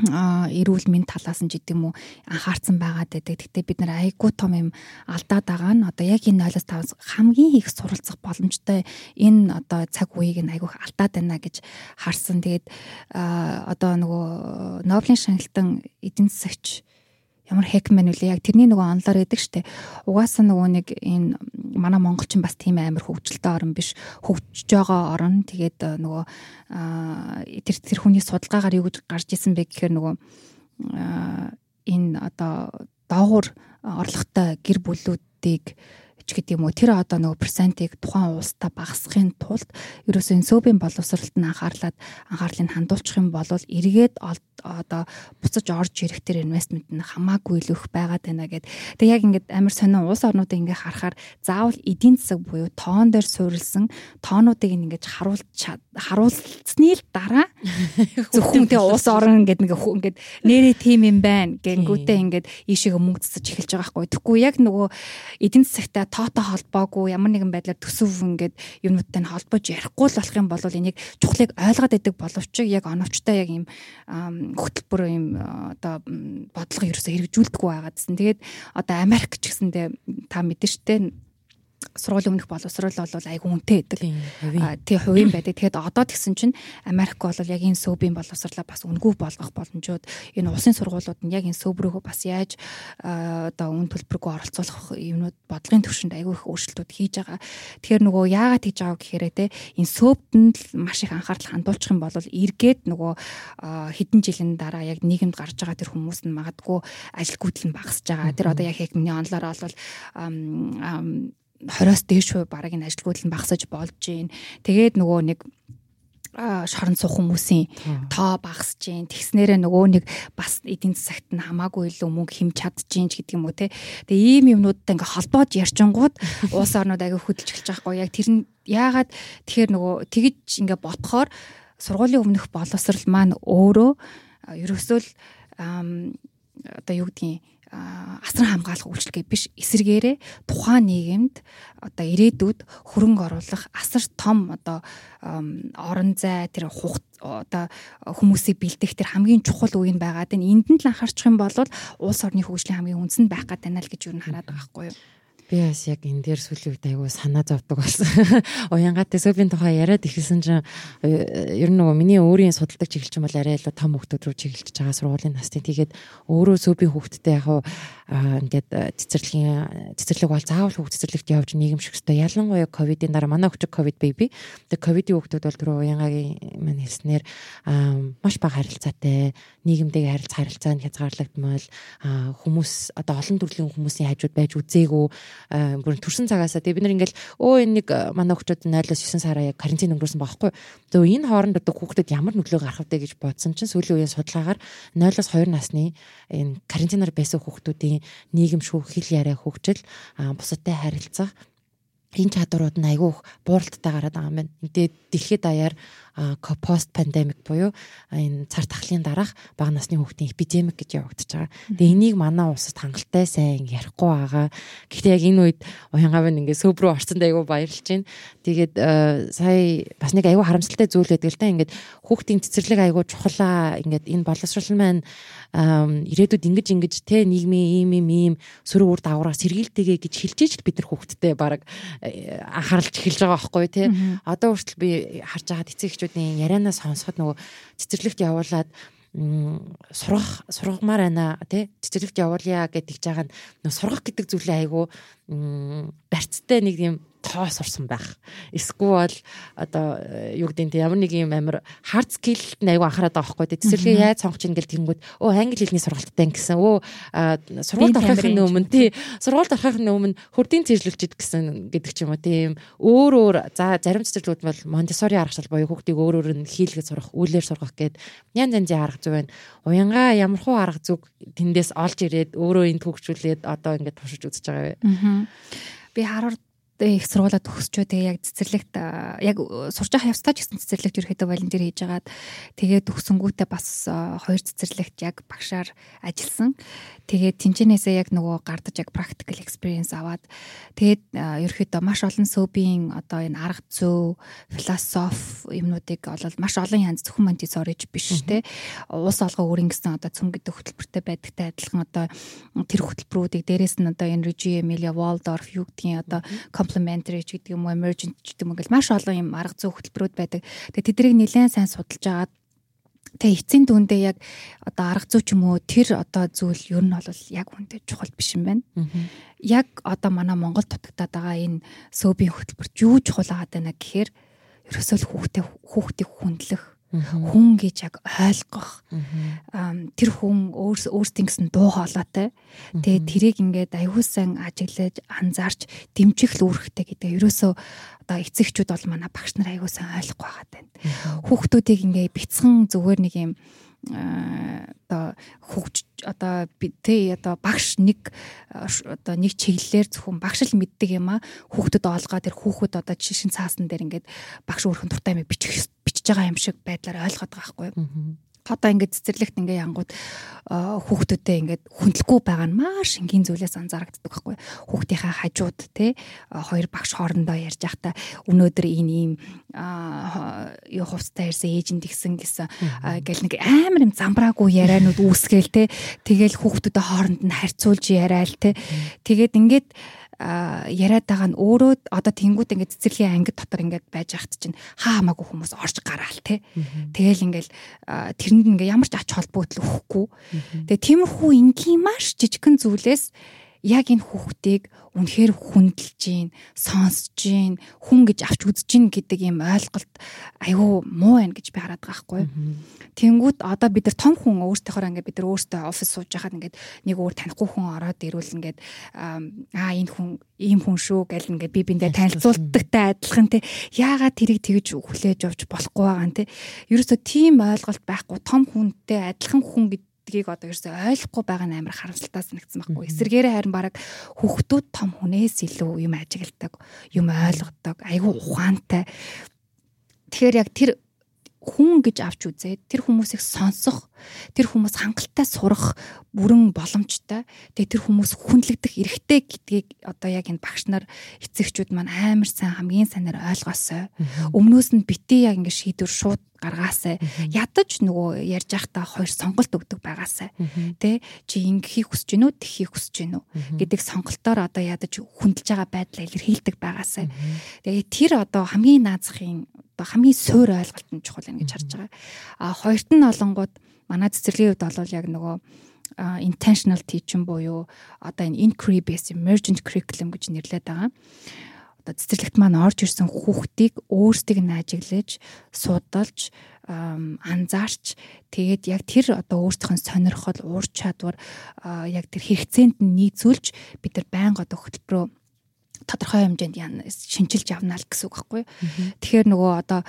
Speaker 2: эрүүл мэнд талаас нь ч гэдэг юм уу анхаарсан байгаад байдаг. Гэтэ бид нар айгүй том юм алдаад байгаа нь одоо яг энэ 0-5 хамгийн их суралцах боломжтой энэ одоо цаг үеийг нь айгүй алдаад байна гэж харсан. Тэгээд одоо нөгөө Нобелийн шагналтан эдийн засагч ямар хэкмен үлээ яг тэрний нөгөө онлоор байдаг штэ. Угаасаа нөгөө нэг энэ манай монголчин бас тийм амар хөгжилтэй орн биш. Хөгжиж байгаа орн тэгээд э, нөгөө тэр тэр хүний судалгаагаар юу гэж гарч исэн бэ гэхээр нөгөө энэ одоо доогуур орлоготой гэр бүлүүдийг ч гэдэг юм уу тэр одоо нөгөө процентыг тухайн улстай багасгахын тулд ерөөсөө энэ сөөбийн боловсролт нь анхаарлаад анхаарлыг хандуулчих юм бол эргээд одоо буцаж орж ирэх тэр инвестмент нь хамаагүй илүү их байгаад байна гэд. Тэгээ яг ингээд амар сонин улс орнуудыг ингээд харахаар заавал эдийн засаг буюу тоон дээр суурилсан тоонуудыг ингээд харуулж харуулсны л дараа [laughs] зөвхөн тэгээ улс орн ингээд нэг ингээд нэрээ тим юм байна гэнгүүтээ ингээд ийшээгээ мөнгө цацаж эхэлж байгаа байхгүй. Тэгэхгүй яг нөгөө эдийн засагтай тоотой холбоогүй ямар нэгэн байдлаар төсөв ингээд юмнуудтай нь холбож ярихгүй л болох юм бол энийг чухлыг ойлгоод идэг боловч яг оновчтой яг юм хөтөлбөр юм одоо бодлого ерөөсө хэрэгжүүлдэггүй байгаад гэсэн. Тэгээд одоо Америк ч гэсэндээ та мэдэн штэ сургуулийн өмнөх боловсрол бол айгүй үнэтэй байдаг. Тий хувийн байдаг. Тэгэхээр одоо тэгсэн чинь Америк бол яг энэ сөөбийн боловсрлаа бас үнгүй болгох боломжууд энэ улсын сургуулиуд нь яг энэ сөөб рүү бас яаж одоо үн төлбөргүй оролцуулах юмнууд бодлогын төвшөнд айгүй их өөрчлөлтүүд хийж байгаа. Тэгэхээр нөгөө яагаад хийж байгаа гэхээр те энэ сөөбд нь маш их анхаарал хандуулчих юм бол эргээд нөгөө хэдэн жилийн дараа яг нийгэмд гарч байгаа тэр хүмүүс нь магадгүй ажил гүйтэл нь багасж байгаа. Тэр одоо яг яг миний онлоор бол 20-оос дээш хувь бараг энэ ажилгүйдэл нь багасаж болж гин. Тэгээд нөгөө нэг шорон суух хүмүүсийн тоо багасж гин. Тэгснээрээ нөгөө нэг бас эдийн засагт нь хамаагүй илүү мөнгө хэмж чадчихин ч гэдэг юм уу те. Тэгээ ийм юмнуудтай ингээ холбоод ярьчингууд [laughs] улс орнууд аяга хөдөлж эхэлж байгаа хгүй яг тэр нь яагаад тэгэхээр нөгөө тэгж ингээ ботхоор сургуулийн өмнөх боловсрал маань өөрөө ерөөсөө л одоо юу гэдгийг асран хамгаалах үйлчлэгээ биш эсэргээрээ тухайн нийгэмд одоо ирээдүйд хөрөнгө оруулах асар том одоо орон зай тэр хугц одоо хүмүүсийг бэлдэх тэр хамгийн чухал үе нь байгаад энэ энд нь л анхаарчих юм бол улс орны хөгжлийн хамгийн үндсэнд байх гэдэг нь л гэж юу н хараад байгаа байхгүй юу
Speaker 1: Би бас яг энэ дээр сүүлийн үед айгүй санаа зовдөг болсон. [laughs] Уянгатай сөбийн тухай яриад ихсэн чинь э, ер нь нөгөө миний өөрийн судалдаг чиглэлч юм бол арай илүү том хүмүүс рүү чиглэж байгаа сургуулийн насны. Тэгээд өөрөө сөбийн хүүхдтэй яг ингээд э, цэцэрлэгийн цэцэрлэг бол заавал хүүхд цэцэрлэгт явж нийгэм шиг өстой. Ялангуяа ковидын дараа манай өгчөг ковид baby. Тэгээд ковидын хүүхдүүд бол түрүү уянгагийн маань хэлснээр маш бага харилцаатай нийгэмдээ харилцаа харилцаа нь хязгаарлагдмал хүмүүс одоо олон төрлийн хүмүүсийн хажууд байж үзээгүй Э, бүр төрсэн цагаасаа тэгээ бид нар ингээл өө энэ нэг э, манай хүүхдүүд 0-9 сараа яг карантин өнгөрсөн байхгүй. Тэгээ энэ хооронд одоо хүүхдэд ямар нөлөө гарах вэ гэж бодсон чинь сүүлийн үеийн судалгаагаар 0-2 насны энэ карантинаар байсан хүүхдүүдийн нийгэмшүү хэл яриа хөгжил бусадтай харилцах энэ чадварууд нь айгүй бууралттай гараад байгаа юм байна. Тэгээд дэлхийд даяар пост пандемик буюу энэ цар тахлын дараах бага насны хүүхдийн эпидемик гэж явагдаж байгаа. Тэгээ энийг манай улсад хангалттай сайн ярихгүй байгаа. Гэхдээ яг энэ үед уянгаав нь ингээд сөв рүү орсонд айгүй баярлж байна. Тэгээд сая бас нэг айгүй харамсалтай зүйл байдаг л да. Ингээд хүүхдийн цэцэрлэг айгүй чухлаа. Ингээд энэ боловсрол маань ирээдүйд ингэж ингэж те нийгмийн ийм ийм ийм сөрөг үр дагавраа сэргийлтэйгээ гэж хэлжээж л бид нар хүүхдтэй баг анхааралж эхэлж байгаа байхгүй те. Одоо хүртэл би харж байгаа эцэг эхчүүдийн ярианаас сонсоход нөгөө цэцэрлэгт явуулаад сургах сургамаар байна тий? Цэцэрлэгт явуулъя гэж жаага нь сургах гэдэг зүйлээ айгу барьцтай нэг юм тоо сурсан байх. Эсвэл одоо э, юу гэдэг нь ямар нэг юм амир hard skill-т айгу анхаарат байгаа байхгүй тий цэцэрлэгээ яаж сонгох чинь гэл тэнгүүд өө англи хэлний сургалттай гэсэн. Өө сургуульд орохын өмнө тий. Сургуульд орохын өмнө хурдын цэжлүүлчихэд гэсэн гэдэг ч юм уу тийм. Өөр өөр за зарим цэцэрлэгүүд бол Montessori аргачлал буюу хүүхдийг өөр өөр нь хийлгээд сургах үйлээр сургах гэд янз янзын арга зүй байна. Уянга ямар хуу арга зүг тэндээс олж ирээд өөрөө энд хөгжүүлээд одоо ингээд туршиж үзэж байгаа
Speaker 2: вэ. Би хараад их сургуулаа төгсчөө тэгээ яг цэцэрлэгт яг сурч байгаа явцдаа ч гэсэн цэцэрлэгт ерөөхдөө волонтер хийж агаад тэгээ төгсөнгүүтээ бас хоёр цэцэрлэгт яг багшаар ажилласан. Тэгээд тэнцэнээсээ яг нөгөө гардаж яг practical experience аваад тэгээд ерөөхдөө маш олон сөбийн одоо энэ арга зүй, философи юмнуудыг олол маш олон янз зөвхөн Монтисорич биш те. Уус олгоо өөрийн гэсэн одоо цөм гэдэг хөтөлбөртэй байдагтай адилхан одоо тэр хөтөлбөрүүдийг дээрэс нь одоо энэ Reggio Emilia Waldorf юу гэдгийг одоо complementary ч гэдэг юм уу emergent ч гэдэг юм ингээл маш олон юм арга зүй хөтөлбөрүүд байдаг. Тэгээд тэднийг нэлээд сайн судалж агаад Тэгээ эцсийн дүндээ яг одоо арга зүй ч юм уу тэр одоо зүйл ер нь бол яг үнтэй чухал биш юм байна. Яг одоо манай Монгол дутагдаад байгаа энэ сөөбийн хөтөлбөрт юу чухал агаад байна гэхээр ерөөсөө л хүүхдээ хүүхдийг хүндлэх хүн гэж яг ойлгох. Тэр хүн өөрсдийн гэсэн дуу хоолойтой тэгээ тэрийг ингээд аюулсан ажиглаж анзаарч дэмжих л үүрэгтэй гэдэг. Ерөөсөө одоо эцэгчүүд бол манай багш нар аюулсан ойлгохгүй байгаа тань хүүхдүүдийг ингээд бяцхан зүгээр нэг юм одоо хөгж одоо тэ одоо багш нэг одоо нэг чиглэлээр зөвхөн багш л мэддэг юм а хүүхдэд оолгоо тэр хүүхэд одоо жишин цаасан дээр ингээд багш өөрхөн дуртай юм бичих бичиж байгаа юм шиг байдлаар ойлгоод байгаа юу? Одоо ингээд цэцэрлэгт ингээд янгууд хүүхдүүдэд ингээд хүндлэхгүй байгаа нь маш энгийн зүйлээс анзаарэгддэг байхгүй хүүхдийнхаа хажууд те хоёр багш хоорондоо ярьж байхдаа өнөөдөр энэ ийм юу хувцтай ирсэн ээжинд гисэн гэсэн гэл нэг амар юм замбраагүй ярианууд үүсгээл те. Тэгэл хүүхдүүдэд хооронд нь харьцуулж яриа л те тэгээд ингээд яриад байгаа нь өөрөө одоо тэнгууд ингээд цэцэрлэгийн ангид дотор ингээд байж хат чинь хаа хамаагүй хүмүүс орж гараал те. Тэгэл ингээд тэрэнд ингээд ямар ч ач холбогдол өгөхгүй. Тэгээ тиймэрхүү энгийн маш жижигхэн зүйлээс яг энэ хүүхдийг үнэхээр хүндэлж гин, сонсож гин, хүн гэж авч үзэж гин гэдэг юм ойлголт айгүй муу байна гэж би хараад байгаа хгүй. Тэнгүүд одоо бид нар том хүн өөртөөхөө ингээд бид нар өөртөө офис сууж байхад ингээд нэг өөр танихгүй хүн ороод ирвэл ингээд аа энэ хүн ийм хүн шүү гэл ингээд би биндээ танилцуулдагтай адилхан те яагаад тэрийг тэгж хүлээж авч болохгүй байгаа юм те. Ерөөсө тийм ойлголт байхгүй том хүнтэй адилхан хүн гэдэг гэдгийг одоо ерөөсөй ойлгохгүй байгаа нь амар харамсалтай санагдсан байхгүй. Эсвэргээрээ харин баг хүүхдүүд том хүнээс илүү юм ажигладаг, юм ойлгодог, айгүй ухаантай. Тэгэхээр яг тэр хүн гэж авч үзээд тэр хүмүүсийг сонсох, тэр хүмүүс хангалттай сурах бүрэн боломжтой. Тэгээ тэр хүмүүс хүндлэгдэх эрхтэй гэдгийг одоо яг энэ багш нар эцэгчүүд маань амар сайн хамгийн сайнаар ойлгосоо. Өмнөөс нь битээ яг ингэ шийдвэр шууд гаргаасаа. Ядаж нөгөө ярьж байхдаа хоёр сонголт өгдөг байгаасаа. Тэ чи ингэхийг хүсэж гинүү, тэхийг хүсэж гинүү гэдэг сонголтоор одоо ядаж хүндэлж байгаа байдлаа илэрхийлдэг байгаасаа. Тэгээ тэр одоо хамгийн наазахын одоо хамгийн суур ойлголт нь чухал юм гэж харж байгаа. А хоёрт нь олонгууд манай цэцэрлэгийн хувьд бол яг нөгөө intentional teaching буюу одоо энэ inquiry based emergent curriculum гэж нэрлэдэг байгаа. Одоо цэцэрлэгт маань орж ирсэн хүүхдийг өөрсдийг нь ажиглаж, судалж, анзаарч тэгээд яг тэр одоо өөрсдийнх нь сонирхол, уур чадвар яг тэр хэрэгцээнд нь нийцүүлж бид нар байнга одоо хөтөлбөрөө тодорхой хэмжээнд шинжилж явна л гэсэн үг байхгүй. Тэгэхээр нөгөө одоо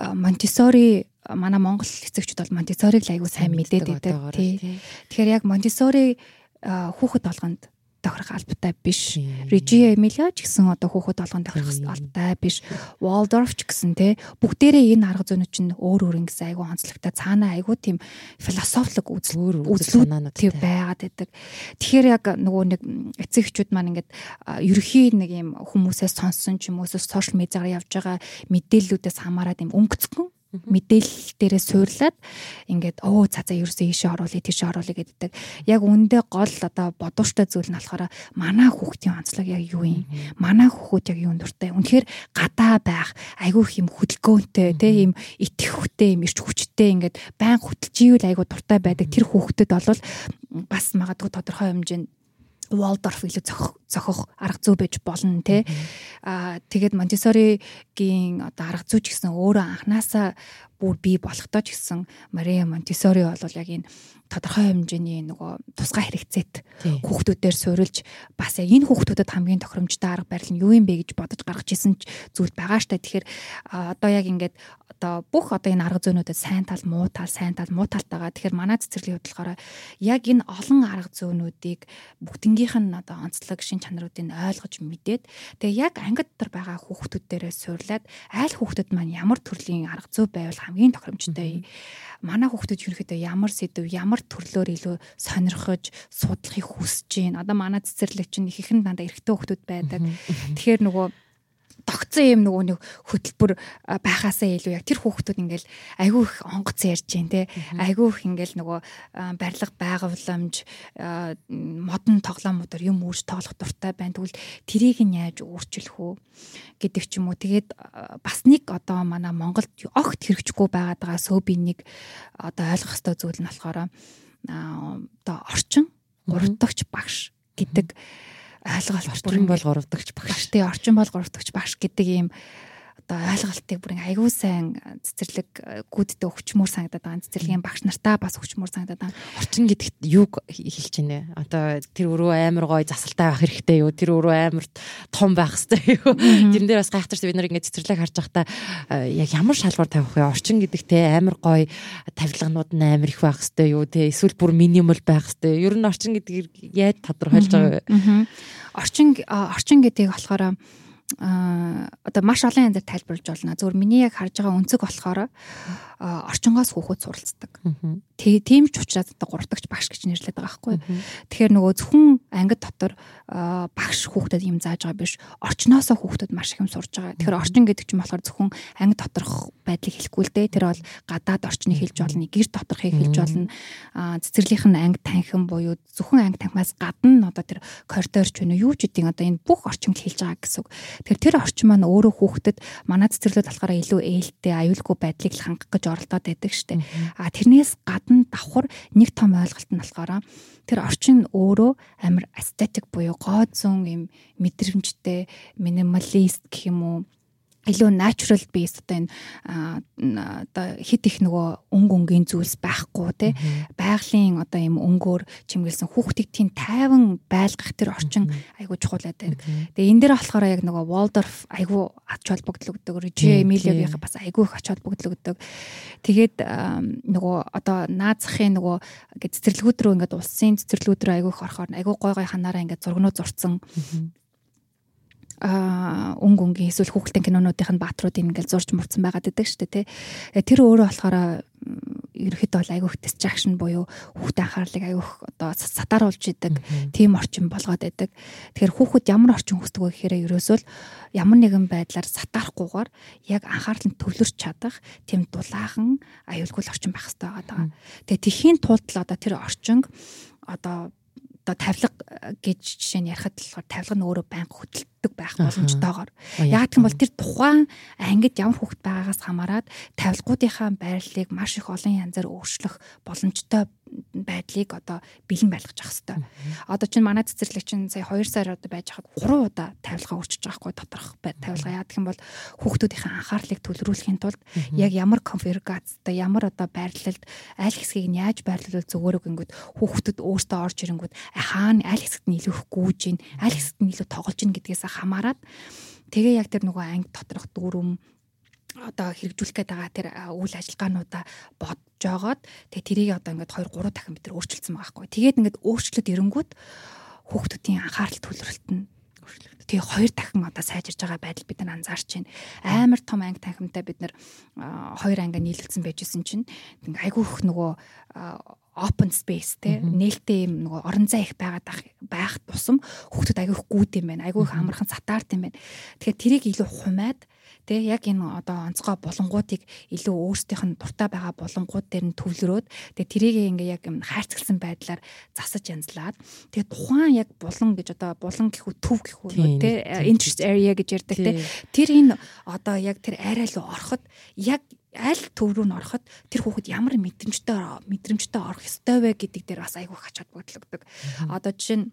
Speaker 2: Монтисори манай Монгол эцэгчүүд бол Монтисориг л аягүй сайн мэдээд байдаг тий. Тэгэхээр яг Монтисори хүүхэд болгонд тохирох албатай биш. Reggio Emilia ч гэсэн одоо хүүхэд болгон тохирох албатай биш. Waldorf ч гэсэн те бүгдээрээ энэ арга зүйнүүд чинь өөр өөр ингэсэн айгүй онцлогтой цаанаа айгүй тийм философик үзэл үзлүүд тийм байгаад байдаг. Тэгэхээр яг нөгөө нэг эцэгчүүд маань ингээд ерөхийн нэг юм хүмүүсээс сонссон ч юм уу сошиал медиагаар явж байгаа мэдээллүүдээс хамаарат юм өнгөцгөн мэдээлэл дээрээ суурлаад ингээд оо цаа цаа ерөөсөө ийшээ оруулъя тийшээ оруулъя гэдэг. Яг үндэ гол одоо бодууштай зүйл нь болохоор манай хүүхдийн онцлог яг юу юм? Манай хүүхэд яг юунд дуртай? Үнэхээр гадаа байх, айгүй их юм хөдөлгөөнтэй, тэ юм итгэхтэй, юм ирч хүчтэй ингээд байн хөтлж ивэл айгүй дуртай байдаг. Тэр хүүхдэд бол бас магадгүй тодорхой хэмжээнд Waldorf илүү зохих арга зүй байж болно те. Аа тэгээд Монтисоригийн одоо арга зүй ч гэсэн өөрөө анханасаа бүр бий болохдоо ч гэсэн Мария Монтисори бол яг энэ тодорхой хэмжээний нөгөө тусгай хэрэгцээт хүүхдүүдээр суурилж бас яг энэ хүүхдүүдэд хамгийн тохиромжтой арга барил нь юу юм бэ гэж бодож гаргаж исэн зүйл байгаа штэ. Тэгэхээр одоо яг ингээд одоо бүх одоо энэ арга зүйнүүдэд сайн тал, муу тал, сайн тал, муу талтайгаа. Тэгэхээр манай цэцэрлэгийн болохоор яг энэ олон арга зүйнүүдийг бүгднгийнх нь одоо онцлог шин чанаруудыг ойлгож мэдээд тэгээ яг анги дотор байгаа хүүхдүүдээрээ суурлаад айл хүүхдүүд маань ямар төрлийн арга зүй байвал хамгийн тохиромжтой. Манай хүүхдүүд ерөнхийдөө ямар сэдв ямар төрлөөр илүү сонирхож судлахыг хүсэж байна одоо манай цэцэрлэг чинь их ихэн дандаа эрэгтэй хүүхдүүд байдаг. Тэгэхээр нөгөө тогтсон юм нөгөө нэг хөтөлбөр байхаасаа илүү яг тэр хүүхдүүд ингээл айгүй их онгоц ярьж जैन те айгүй их ингээл нөгөө барилга байгууламж модон тоглоомудаар юм үүж тоглох дуртай байна. Тэгвэл тэрийг нь яаж өөрчлөх үү гэдэг ч юм уу. Тэгээд бас нэг одоо манай Монголд огт хэрэгжихгүй байгаад байгаа сөөбийн нэг одоо ойлгох ёстой зүйл нь болохоор одоо орчин гуравдагч багш гэдэг mm -hmm ойлголт
Speaker 1: орчин бол гуравдагч багш.
Speaker 2: Тий, орчин бол гуравдагч багш гэдэг ийм одоо ойлголтыг бүр аягүй сайн цэцэрлэг э, гүддэг өвчмөр санагдаад байгаа. Цэцэрлэгийн багш нартаа бас өвчмөр санагдаад байгаа.
Speaker 1: Орчин гэдэгт юуг хэлж байна вэ? Одоо тэр өрөө амар гой засалтай байх хэрэгтэй юу? Тэр өрөө амар том байх хэрэгтэй юу? Тэрэн дээр бас гайхтарч бид нар ингээд цэцэрлэг харж байхдаа э, яг ямар шалгуур тавих вэ? Орчин гэдэг те амар гой тавилганууд нь амар их байх хэрэгтэй юу? Тэ эсвэл бүр минимал байх хэрэгтэй. Ер нь орчин гэдгийг яаж тодорхойлж байгаа вэ?
Speaker 2: Орчин орчин гэдгийг болохоор а одоо маш олон янзаар тайлбарлаж болно. Зөвхөн миний яг харж байгаа өнцөг болохоор орчингоос хүүхэд суралцдаг. Тийм ч учраас одоо гуравдагч багш гэж нэрлэдэг байгаа байхгүй. Тэгэхээр нөгөө зөвхөн ангид дотор багш хүүхдэд юм зааж байгаа биш. Орчноосоо хүүхдэд маш их юм сурж байгаа. Тэгэхээр орчин гэдэг чинь болохоор зөвхөн анги доторх байдлыг хэлэхгүй л дээ. Тэр бол гадаад орчныг хэлж болно, гэр доторхыг хэлж болно. Цэцэрлийнх нь анги танхим буюу зөвхөн анги танхимаас гадна одоо тэр коридорч вэ юу ч үдийн одоо энэ бүх орчинд хэлж байгаа гэсэн үг. Тэгэхээр тэр орчин маань өөрөө хүүхдэд манай цэцэрлүүд болохоор илүү ээлтэй, аюулгүй байдлыг л хангах гэж оролдоод байдаг штеп. А тэрнээс гадна давхар нэг том ойлголт нь болохоор тэр орчин өөрөө амар эстетик буюу гоо зүүн юм мэдрэмжтэй минималист гэх юм уу илүү natural based одоо энэ одоо хит их нөгөө өнгө өнгийн зүйлс байхгүй те. Байгалийн одоо юм өнгөөр чимгэлсэн хүүхдийг тийм тайван байлгах тэр орчин айгуу чухал байдаг. Тэгээ энэ дээр болохоор яг нөгөө Waldorf айгуу ач холбогдлогддог, Reggio Emilia-ийн бас айгуу их ач холбогдлогддог. Тэгээд нөгөө одоо наазахын нөгөө ингээд цэцэрлэгүүд рүү ингээд улсын цэцэрлэгүүд рүү айгуу их орохоор айгуу гой гой ханаараа ингээд зургнууд зурцсан өнгө өнгийн эсвэл хүүхэлдэйн кинонуудын баатруудыг ингээл зурж мурцсан байгаад байдаг шүү дээ тий. Э, тэр өөрөө болохоор ерөөхдөө бол айгүйх distraction буюу хүүхдэд анхаарлыг айгүйх одоо сатааруулж идэг тийм орчин болгоод байдаг. Тэгэхээр хүүхэд ямар орчин хүсдэг вэ гэхээр ерөөсөө л ямар нэгэн байдлаар сатаарахгүйгээр яг анхаарал нь төвлөрч чадах тийм дулаахан аюулгүй орчин байх хэрэгтэй байгаа. Тэгээ тэхийн тулд л одоо тэр орчин одоо одоо тавилга э, гэж жишээ нь ярихад болохоор тавилга нь өөрөө байнга хөдөлдөг байх боломжтойгоор. Яг гэх юм бол тэр тухайн ангид ямар хүүхэд байгаагаас хамаарат тавилгуудынхаа байрлалыг маш их олон янзаар өөрчлөх боломжтой байдлыг одоо бэлэн байлгаж явах хэрэгтэй. Одоо чинь манай цэцэрлэг чинь сая 2 сар одоо байж хахад 3 удаа тавилгаа өөрчилж байгаа хгүй доторх тавилгаа. Яадаг юм бол хүүхдүүдийн анхаарлыг төлрүүлэхийн тулд яг ямар конфигурацтай ямар одоо байрлалд аль хэсгийг нь яаж байрлуулах зөвөрөг ингэүүд хүүхдүүд өөртөө орж ирэнгүүд хаана аль хэсэгт нь илүү их гүйж гин аль хэсэгт нь илүү тоглож гин гэдгээс хамаарат тэгээ яг тэр нөгөө анги доторх дүүрэм одоо хэрэгжүүлэх гээд байгаа тэр үйл ажиллагаануудаа бодож жогоод тэгээ тэрийг одоо ингээд 2 3 дахин бид өөрчилсөн байгаа байхгүй. Тэгээд ингээд өөрчлөлт эрэнгүүт хүүхдүүдийн анхаарал төлөвлөлт нь тэгээ хоёр дахин одоо сайжирж байгаа байдал бид нар анзаарч байна. Амар том анги танхимтай бид нар хоёр анги нийлүүлсэн байжсэн чинь ингээ айгүй их нөгөө open space те нээлттэй юм нөгөө орон зай их байгаад байх тусам хүүхдүүд айгүй их гүйд юм байна. Айгүй их амархан сатаарт юм байна. Тэгэхээр тэрийг илүү хумаад Тэ? Яг энэ одоо онцгой болонгуудыг илүү өөрсдийнх нь дуртай байгаа болонгууд дээр нь төвлөрөөд тэгээ тэрийг ингээ яг хайрцагсан байдлаар засаж янзлаад тэгээ тухайн яг булан гэж одоо булан гэхүү төв гэхүү тэ? interest area гэж ярьдаг тэ? тэр энэ одоо яг тэр арай руу ороход яг аль төв рүү н ороход тэр хүүхэд ямар мэдрэмжтэй мэдрэмжтэй орох ёстой вэ гэдэг дээр бас айгүй хачаад бодлогддог. Одоо жишээ нь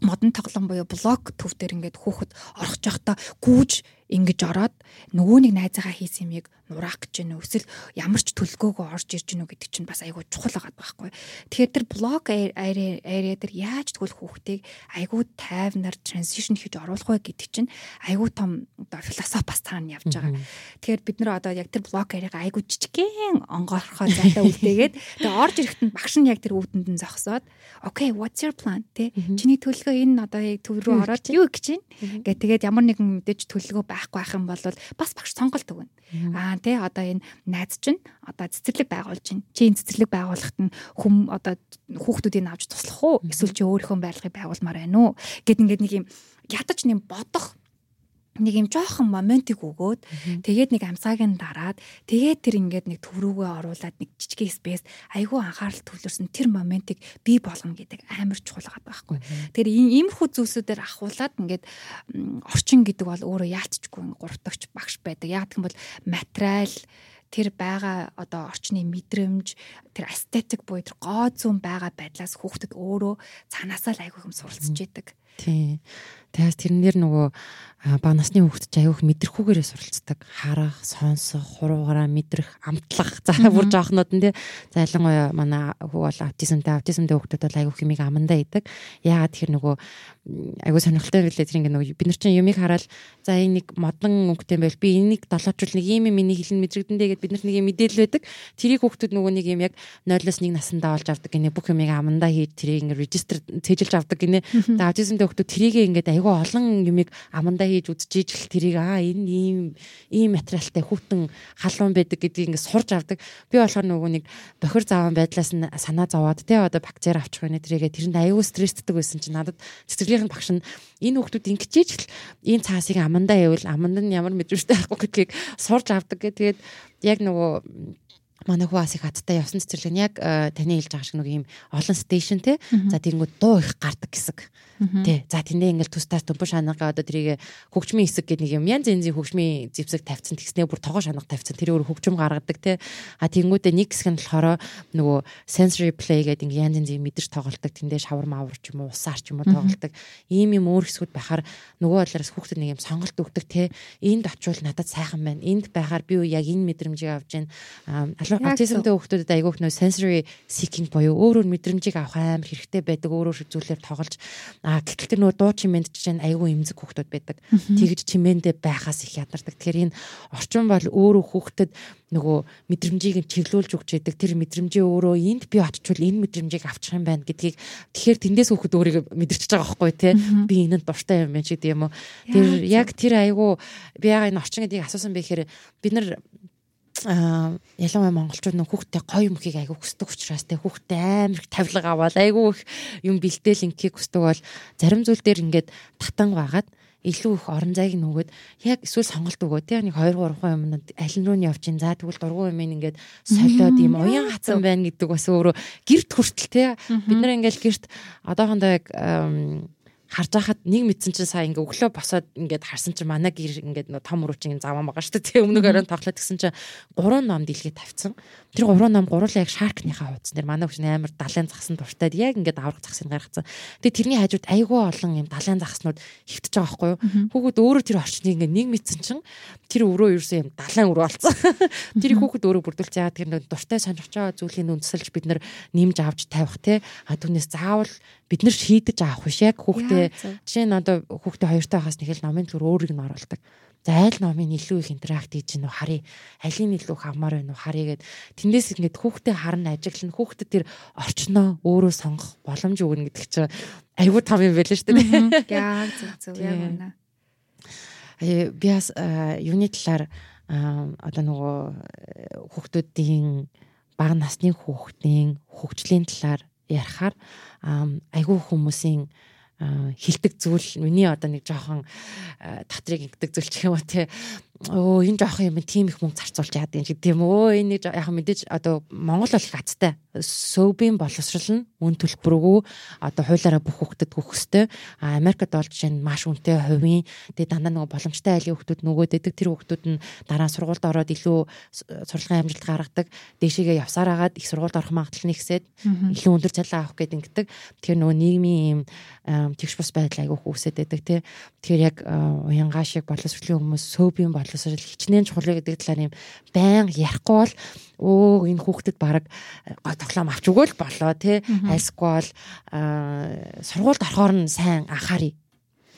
Speaker 2: модон тоглоом буюу блок төв дээр ингээд хүүхэд орох жоохта гүүж ингэж ороод нөгөө нэг найзаагаа хийсэн юмыг нураах гэж байна уу? Эсвэл ямар ч төлгөөгөө орж ирж гинүү гэдэг чинь бас айгүй чухал байгаа байхгүй. Тэгэхээр тэр блог area дээр яаж тэгвэл хүүхдийг айгүй тайвнаар transition хийж оруулах вэ гэдэг чинь айгүй том оо философи бас цаана явж байгаа. Тэгэхээр бид нар одоо яг тэр блог area-га айгүй жижигхэн онгоорхоо зайдаа үлдээгээд тэгээ орж ирэхэд нь багш нь яг тэр үүдэнд нь зогсоод okay what's your plan? тэ чиний төлгөө энэ одоо яг төв рүү ороод юу гэж байна гэ тэгээд ямар нэгэн мэдээж төлгөө байхгүй байх юм бол бас багш сонголт өгнө. Аа тий одоо энэ найз чинь одоо цэцэрлэг байгуулж чинь. Чи энэ цэцэрлэг байгуулахад нь хүм одоо хүүхдүүдийг авч туслах уу? Эсвэл чи өөрийнхөө байрлалыг байгуулмаар байна уу? Гэт ингээд нэг юм ядаж нэм бодох нэг юм жоохон моментиг өгөөд тэгээд нэг амсаагийн дараад тэгээд тэр ингээд нэг төв рүүгээ оруулаад нэг жижиг спейс айгүй анхаарал төвлөрсөн тэр моментиг бий болгоно гэдэг амар чухал байгаа байхгүй. Тэр иймэрхүү зүйлсүүдээр ахуулаад ингээд орчин гэдэг бол өөрөө яалтчгүй гуравдагч багш байдаг. Яг гэх юм бол материал тэр байгаа одоо орчны мэдрэмж тэр эстетик буюу тэр гоо зүүн байгаа байдлаас хүүхдэд өөрөө цаанаасаа л айгүй юм суралцж идэг.
Speaker 1: Тийм. Тэгээс тэрнэр нөгөө бага насны хүүхэд ч аяух мэдрэхүүгээрээ суралцдаг. Харах, сонсох, хуруугараа мэдрэх, амтлах. За бүр жоохнууд нь тий. За ялангуяа манай хүү бол аутизмтай, аутизмтай хүүхдүүд бол аяух хэмиг амандаа идэг. Яагаад тэр нөгөө аягүй сонирхолтой байлээ тэр ингээ нөгөө бид нар чинь юмыг хараад за энэ нэг модон өнгөтэй байл би энийг долоочвол нэг юм миний хэлэн мэдрэгдэндээ гэд бид нар нэг юм мэдээлэл байдаг. Тэрийг хүүхдүүд нөгөө нэг юм яг 0-оос 1 насандаа олж авдаг гинэ бүх юмыг амандаа хийж тэрийг ингээ регистр цээжилж авдаг гинэ. Тэгээ аутизмтай хүүхдүүд тэрийг ингээ айгүй олон юмыг амандаа хийж үзчихэж л тэрийг аа энэ ийм ийм материалтай хүүтэн халуун байдаг гэдгийг ингээ сурж авдаг. Би болохоор нөгөө нэг бохир заван байдлаас нь санаа зовоод те одоо бактери авчих вэ тэрийгээ тэрэнд аюу стресстэй байсан чинь надад цэцэрлэгийн багш нь энэ хүүхдүүд ингэчээж л ийм цаасыг амандаа явал аманд нь ямар мэдрэмжтэй байхгүй гэдгийг сурж авдаг гэх тэгээд яг нөгөө манай хүү асыг хаттай явсан цэцэрлэг нь яг э, таны хэлж байгаа шиг нэг юм олон стейшн те за тэгэнгүүт дуу их гардаг хэсэг Тий. За тэндээ ингээл тустаас төмпө шанагаа одоо тэрийг хөгжмийн хэсэг гэдэг нэг юм янз янзын хөгжмийн зэвсэг тавьсан тэгснээ бүр тогоо шанах тавьсан тэр өөр хөгжим гаргадаг тий. А тэнгүүдээ нэг хэсэг нь болохоор нөгөө sensory play гэдэг ингээ янз янзын мэдэрч тоглолдог тэндээ шавар маавар ч юм уу усаар ч юм уу тоглолдог. Ийм юм өөр хэсгүүд байхаар нөгөө талаараас хүүхдэд нэг юм сонголт өгдөг тий. Энд очивол надад сайхан байна. Энд байхаар би яг энэ мэдрэмжийг авч जैन аутизмтэй хүүхдүүдэд айгүйх нөө sensory seeking буюу өөр өөр мэдрэмжийг авах амар хэрэгтэй байдаг өөр өөр зүйлээр тоглож А тэр нөгөө дуу чимээнд чинь айгүй эмзэг хүүхдүүд байдаг. Тэгж чимээндээ байхаас их ядардаг. Тэгэхээр энэ орчин бол өөрөө хүүхдэд нөгөө мэдрэмжийг нь чиглүүлж өгч яадаг. Тэр мэдрэмжээ өөрөө энд би очичвол энэ мэдрэмжийг авчих юм байна гэдгийг тэгэхээр тэндээс хүүхэд өөрийгөө мэдэрчэж байгаа байхгүй тий. Би энэнд дуртай юм байна ч гэдэг юм уу. Тэр яг тэр айгүй би яга энэ орчин гэдгийг асуусан бэ гэхээр бид нар ялангуяа монголчууд нөх хүүхдээ гоё мөхийг айгүй хүсдэг учраас те хүүхдээ амар их тавилга аваад айгүй их юм бэлдээл инкийг хүсдэг бол зарим зүйл дээр ингээд татан байгаад илүү их орон зайг нөгөөд яг эсвэл сонголт өгөө те. Нэг 2 3 юмнууд аль руу нь явж ин за тэгвэл дургуй юм ингээд солиод юм уян хатсан байна гэдэг бас өөрөө гэрт хүртэл те. Бид нар ингээд гэрт одоохондоо яг харж байхад нэг мэдсэн чинь сая ингээ өглөө босоод ингээд харсан чинь манай гэр ингээд том руу чинь заван байгаа шүү дээ. Өмнөг оройн тоглоод гисэн чинь гурван ном дэлгээ тавьсан. Тэр гурван ном гурлаа яг шаркныхаа хуудсан дээр манай хүч амар далайн загсан дуртай яг ингээд авраг загсыг гаргацсан. Тэгээ тэрний хажууд айгүй олон юм далайн загснууд хөвтөж байгаа байхгүй юу? Хүүхэд өөрөө тэр орчныг ингээд нэг мэдсэн чинь тэр өрөө ерөөсөө юм далайн өрөө болсон. [laughs] Тэр хүүхэд өөрөө бүрдүүлж яагаад тэр дуртай сонирхож байгаа зүйлийг үндэслэж бид нар нэмж авч тавих те. А түүнээс заавал бид нар шийдэж авах биш яг хүүхдээ жишээ нь одоо хүүхдээ хоёртой хаас нэг л номын төлөөр өөрийг нь оруулдаг. За айл номын илүү их интеракт хийж гинөө харъя. Алийн илүү хамаар байна уу харъя гэд тэндээс ингээд хүүхдээ харна ажиглана хүүхдэд тэр орчноо өөрөө сонгох боломж өгнө гэдэг чинь айгүй том юм байл шүү
Speaker 2: дээ. Яг зөв зөв яг үнэ.
Speaker 1: Э би бас юуны талаар одоо нөгөө хүүхдүүдийн бага насны хүүхдийн хөгжлийн талаар ярихаар айгүй хүмүүсийн хилдэг зүйл миний одоо нэг жоохон татрыг ингэдэг зүйл ч юм уу те өө энэ жоох юм тийм их мөнгө зарцуулж яад юм шиг тийм. Өө энэ яг мэдээж одоо Монгол бол их азтай сөүбийн боловсрал нь үн төлбөргүй одоо хуулаараа бүх өгөх хэвээр а Америкт бол жишээ нь маш үнэтэй хувийн тэгээ дандаа нөгөө боломжтой айлын хүүхдүүд нөгөө дэдэг тэр хүүхдүүд нь дараа сургуульд ороод илүү сурлагын амжилт гаргадаг. Дээшээгээ явсаар агаад их сургуульд орох магадлал нэгсээд илүү өндөр цалин авах гэдэг ингэдэг. Тэгэхээр нөгөө нийгмийн юм тэгш бус байдал айгүй хүүсэд байдаг тий тэгэхээр яг уянгаа шиг боловсролын хүмүүс сөүбийн боловсрал хичнээн чухал гэдэг талаар юм байн ярихгүй бол өө энэ хүүхдэд баг гой тоглоом авч өгөөл болоо тий альсгүй бол сургуульд орохоор нь сайн анхаарий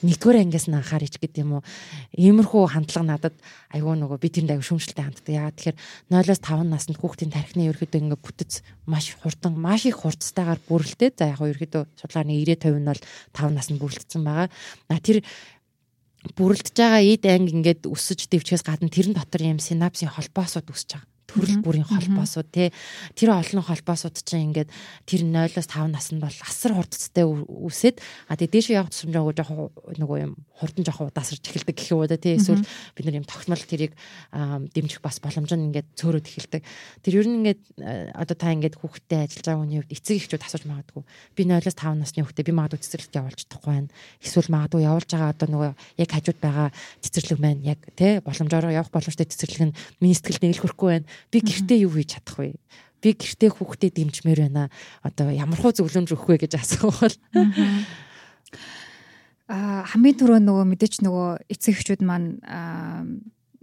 Speaker 1: нэгдүгээр ангиас нь анхаарч гэдэг юм уу. Иймэрхүү хандлага надад айгүй нөгөө би тэрэнд аюу шүмжлэлтэй ханддаг. Яагаад тэгэхээр 0-оос 5 наснд хүүхдийн тархины ерөөхдөө ингээ бүтэц маш хурдан маш их хурцтайгаар бүрэлдээ. За яг нь ерөөхдөө судалгааны 90 50 нь бол 5 наснд бүрэлдсэн байгаа. А тэр бүрэлдэж байгаа эд анги ингээд өсөж дэвчгээс гадна тэрэн дотор юм синапсын холбоосууд үсэж байгаа төрөл бүрийн холбоосууд тий. Тэр олон холбоосууд чинь ингээд тэр 0-оос 5 наснд бол асар хурдцтай үсээд а тэгээ дээшээ явах тусламжаа жоохон нөгөө юм хурдан жоохон удаасарч эхэлдэг гэх юм уу тий. Эсвэл бид нар юм тогтмол тэрийг дэмжих бас боломж нь ингээд цөөрөд эхэлдэг. Тэр ер нь ингээд одоо та ингээд хүүхдтэй ажиллаж байгаа хүний хувьд эцэг эхчүүд асууж магадгүй. Би 0-оос 5 насны хүүхдээ би магадгүй цэцэрлэгт явуулж чадахгүй байна. Эсвэл магадгүй явуулж байгаа одоо нөгөө яг хажууд байгаа цэцэрлэг маань яг тий боломжоор явах боломжтой цэцэрлэг нь миний сэтгэлд хүрэхгүй байна би гэртээ юу хийж чадах вэ? Би гэртээ хүүхдээ дэмжмээр байна. Одоо ямар хуу зөвлөмж өгөх вэ гэж асуувал.
Speaker 2: Аа хамгийн түрүү нөгөө мэдээч нөгөө эцэг эхчүүд маань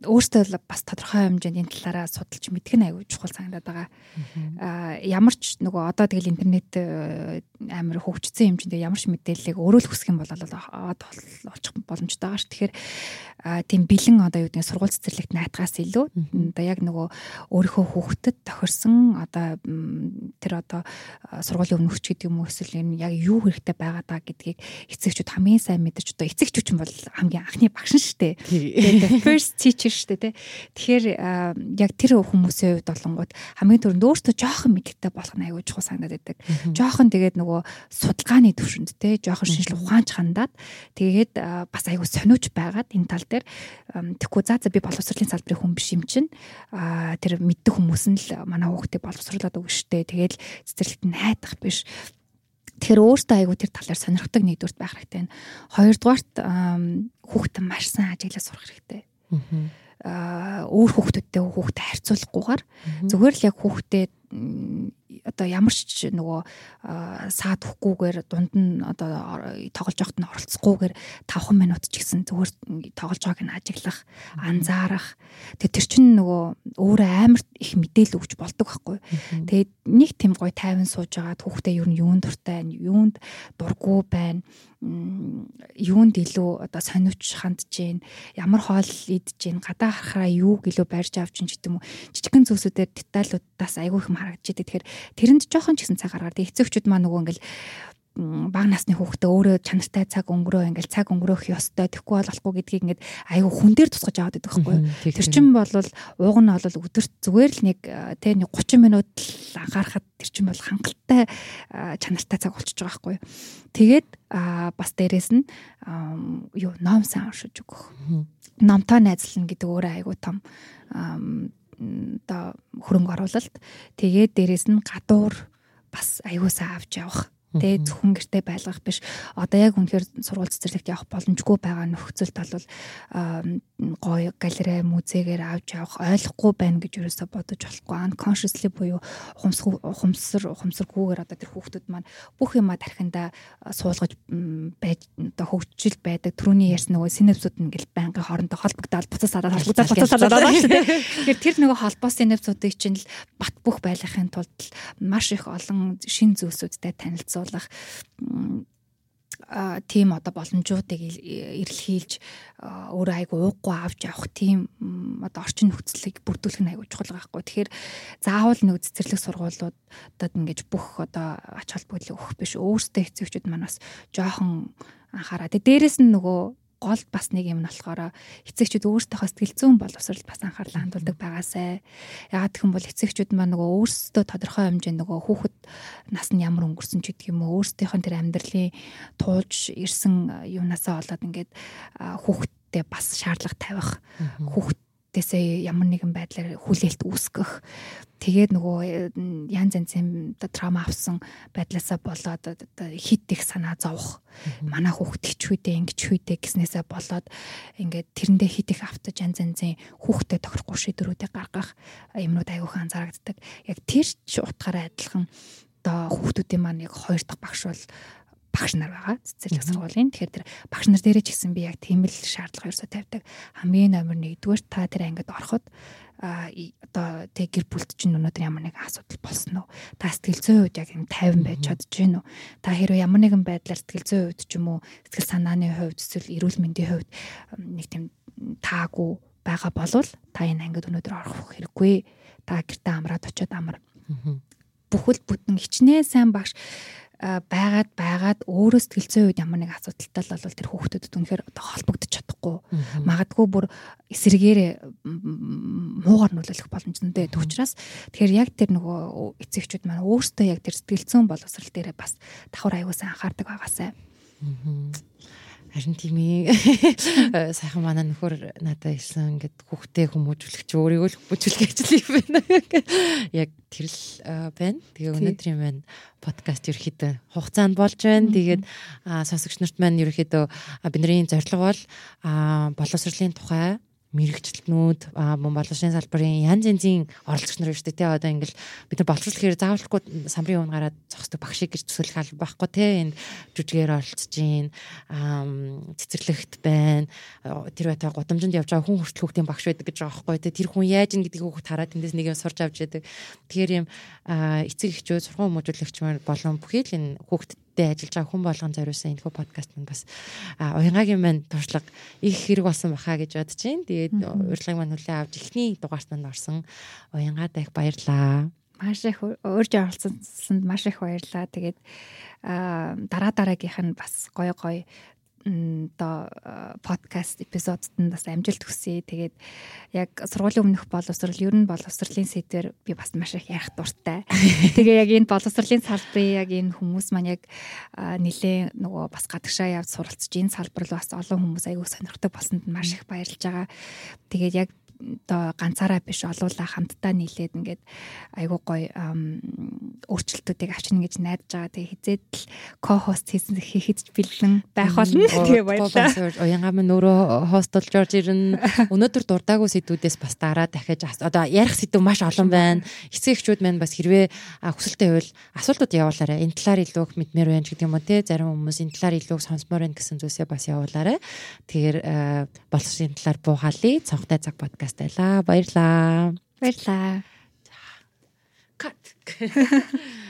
Speaker 2: өөртөө бас тодорхой хэмжээнд энэ талаараа судалж мэдгэн аягүй чухал санагдаад байгаа. Аа ямар ч нөгөө одоо тэгэл интернет э, амар хөгжсөн хэмжээнд ямар ч мэдээллийг өөрөө л хүсэх юм бол аваад олчих боломжтой байгаа ш. Тэгэхээр тийм бэлэн одоо юу гэдэг сургууль цэцэрлэгт наатгаас илүү одоо яг нөгөө өөрийнхөө хүүхдэд тохирсон одоо тэр одоо сургуулийн өмнөгч гэдэг юм уу эсвэл энэ яг юу хэрэгтэй байгаа даа гэдгийг эцэгчүүд хамгийн сайн мэдэрч одоо эцэгчүүд ч бол хамгийн анхны багш нь шүү дээ. Тэгээд first teacher шүү дээ. Тэгэхээр яг тэр хүмүүсийн хувьд болонгууд хамгийн түрүүнд өөртөө жоохон мэддэг болох нь аягүй чухал санагдаад байдаг. Жоохон тэгээд нөгөө судалгааны төвшөнд те жоохон шинжлэх ухаанч хандаад тэгээд бас аягүй сониуч байгаад энэ тал дээр тэгэхгүй за за би боловсролын салбарын хүн биш юм чинь тэр мэддэг хүмүүс нь л манай хүүхдээ боловсруулад өгнө штэ тэгээд цэцэрлэгт нь хайдах биш Тэгэхээр өөртөө айгу тэр талаар сонирхдаг нэгдүгürt байх хэрэгтэй. Хоёрдугаарт хүүхдээ маш сайн ажиглаж сурах хэрэгтэй. Аа өөр хүүхдүүдтэй хүүхдээ харьцуулахгүйгээр зүгээр л яг хүүхдээ одоо ямар ч нөгөө саад хөхгүйгээр дунд нь одоо тоглож явахт нь оролцохгүйгээр 5 минут ч гэсэн зүгээр тоглож байгааг нь ажиглах, анзаарах. Тэгээ тэр чинь нөгөө өөрөө амар их мэдээлэл өгч болдог байхгүй. Тэгээд нэг тийм гой тайван сууж байгаа хүүхдээ юу нь юунд дуртай, юунд дурггүй байна юунд илүү одоо сониуч хандж гин ямар хоол идж гин гадаа харахаараа юу гэлөө барьж авч гин гэдэг юм уу жижигэн зүйлсүүдээр деталлуудаас айгүй их харагдаж идэг тэгэхээр тэрэнд жоохон ч гэсэн цаг гаргаад эцэгчүүд маа нөгөө ингээл баг насны хүүхдээ өөрөө чанартай цаг өнгөрөө ингээл цаг өнгөрөөх ёстой тэгэхгүй болохгүй гэдгийг ингээд аюу хүн дээр тусгаж аваад байдаг байхгүй тэр чин бол ууг нь бол өдөрт зүгээр л нэг тэ нэг 30 минут л анхаарахад тэр чин бол хангалттай чанартай цаг болчихж байгаа байхгүй тэгээд бас дээрэс нь юу ном сан уншиж өгөх. Номтой найзлна гэдэг өөрөө аюу том одоо хөрөнгө оруулалт. Тэгээд дээрэс нь гадуур бас аюусаа авч явах Тэ зөвхөн гэртээ байлгах биш. Одоо яг үнэхээр сургууль цэцэрлэгт явах боломжгүй байгаа нөхцөлд бол гоё галерей музейгээр авч явах ойлгохгүй байна гэж юусаа бодож болохгүй. Unconsciously буюу ухамсар ухамсар ухамсаргүйгээр одоо тэр хүүхдүүд маань бүх юма тархинда суулгаж байж одоо хөгжил байдаг. Төрөний ярьсан нөгөө синапсууд ингээл байнгын хоорондоо холбогдоод буцаасаад холбогдоод буцаасаад байгаа шүү дээ. Тэгэхээр тэр нөгөө холбоо синапсуудыг чинь л бат бөх байлгахын тулд маш их олон шин зүйлсүүдтэй танилцуул байгуулах а тийм одоо боломжуудыг эрэлхийлж өөрөө айгу ууггүй авч явах тийм одоо орчин нөхцөлийг бүрдүүлэх нь айгу чухал байхгүй. Тэгэхээр заавал нэг цэцэрлэг сургуулиудад ингэж бүх одоо ач холбогдлыг өгөх биш. Өөрсдөө хэцүүчүүд маань бас жоохон анхаараа. Тэгээ дээрэс нь нөгөө гол бас нэг юм нь болохоор эцэгчүүд өөрсдийнхөө сэтгэл зүйн боловсролд бас анхаарлаа хандуулдаг байгаасай. Ягаад гэх юм бол эцэгчүүд маань нөгөө өөрсдөө тодорхой хэмжээнд нөгөө хүүхэд нас нь ямар өнгөрсөн ч гэдэг юм уу өөрсдийнх нь тэр амьдралын туулж ирсэн юунаасаа болоод ингээд хүүхэд бас шаардлага тавих хүүхэд хүүхдээсээ ямар нэгэн байдлаар хүлээлт үүсгэх. Тэгээд нөгөө янз янзын трама авсан байдлаасаа болоод хит их санаа зовх манай хүүхд хичвэдэ ингэж хүйдэ гэснээсээ болоод ингээд тэрэндээ хит их автаж янз янзын хүүхдэд тохирохгүй шийдвэрүүдээ гаргах юмнууд аягүй анзаарагддаг. Яг тэр ч утгаараа адилхан одоо хүүхдүүдийн маань яг хоёр дахь багш бол багш нар байгаа цэцэрлэг сургуулийн. Тэгэхээр тэр багш нар дээрээ ч гэсэн би яг тийм л шаардлага ерөөсө тавьдаг. Хамгийн номер 1-р та тэр ангид ороход а одоо тэг гэр бүлд чинь өнөөдөр ямар нэгэн асуудал болсон уу? Та сэтгэл зүйн хувьд яг юм 50 байж чадж гин үү? Та хэрвээ ямар нэгэн байдлаар сэтгэл зүйн хувьд ч юм уу сэтгэл санааны хувьд эсвэл эрүүл мэндийн хувьд нэг тийм таагүй байгаа болвол та энэ ангид өнөөдөр орох хэрэггүй. Та гэртээ амраад очиод амар. Бүхэл бүтэн хичнээн сайн багш байгаад байгаад өөрөө сэтгэл зүйн үед ямар нэг асуудалтай л бол тэр хүүхдүүдэд үнэхээр холбогдож чадахгүй. Магадгүй бүр эсрэгээр муугар нөлөөлөх боломжтой байдаг учраас тэгэхээр яг тэр нөгөө эцэгчүүд маань өөрсдөө яг тэр сэтгэл зүйн боловсрал дээрээ бас давхар аягуулсан анхаардаг байгаасай.
Speaker 1: Харин тийм ээ. Сайхан манай нөхөр надад хэлсэн ингээд хүүхдээ хүмүүжүүлэх чи өөрийгөө л хүмүүжүүлэх ажил юм байна. Яг тэр л байна. Тэгээ өнөөдрийн маань подкаст ерөөхдөө хугацаанд болж байна. Тэгээд сонсогч нарт маань ерөөхдөө бидний зорилго бол боловсролын тухай мэрэгчлэнүүд мөн боловсрын салбарын янз янзын оролцогч нар шүү дээ тий одоо ингээл бид нар боловсруулахаар заавалгүй самбарын үн гараад зогсдог багшиг гэж төсөөлөх аль байхгүй тий энэ жүжигээр оролцож гин цэцэрлэгт байна. Тэр байтаа гудамжинд явж байгаа хүн хүртэл хүүхдийн багш байдаг гэж байгаа байхгүй тий тэр хүн яаж ин гэдгийг хүүхд хараад тэндээс нэг юм сурч авч яадаг. Тэгэхээр юм эцэг эхчүүд сургууль хүмүүжүүлэгч болон бүхий л энэ хүүхдэд хүүхдтэй ажиллаж байгаа хүн болгон зориулсан энэ хүү подкаст маань бас уянгагийн маань туршлага их хэрэг болсон баха гэж бодож байна. Тэгээд урьдчилан маань хүлээн авч ихний дугаарт манд орсон уянгаад их баярлаа.
Speaker 2: Маш их урьж оролцсонд маш их баярлаа. Тэгээд дараа дараагийнх нь бас гой гой одоо подкаст эпизодод нь бас амжилт хүсье. Тэгээд яг сургуулийн өмнөх боловсрал ер нь боловсролын сэдвэр би бас маш их ярих дуртай. [laughs] Тэгээ яг энэ боловсролын салбарын яг энэ хүмүүс маань яг нилээ нөгөө бас гадагшаа явж суралцж энэ салбар руу бас олон хүмүүс аягүй сонирхдаг болсонд маш их баярлж байгаа. Тэгээд яг одоо ганцаараа биш олуулаа хамтдаа нийлээд ингээд айгуу гоё өөрчлөлтүүдийг авчна гэж найдаж байгаа. Тэгээ хизээд л ко-хост хийсэн хийхэд бэлэн байх болно. Тэгээ баярлалаа.
Speaker 1: Уянгаа минь өөрөө хостолж орж ирнэ. [laughs] Өнөөдөр дурдаагүй сэдвүүдээс бас дараа дахиж одоо ярих сэдв маш олон байна. Эцэг эхчүүд маань бас хэрвээ хүсэлтэй байвал асуултууд явуулаарай. Энэ талаар илүү их мэдмээр байна гэдэг юм уу те. Зарим хүмүүс энэ талаар илүү сонсмоор байна гэсэн зүйлсээ бас явуулаарай. Тэгэхээр боловсрын талаар буугаалъя. Цонхтой цаг подкаст подкаст байлаа. Баярлаа.
Speaker 2: Баярлаа.
Speaker 1: Кат. [laughs]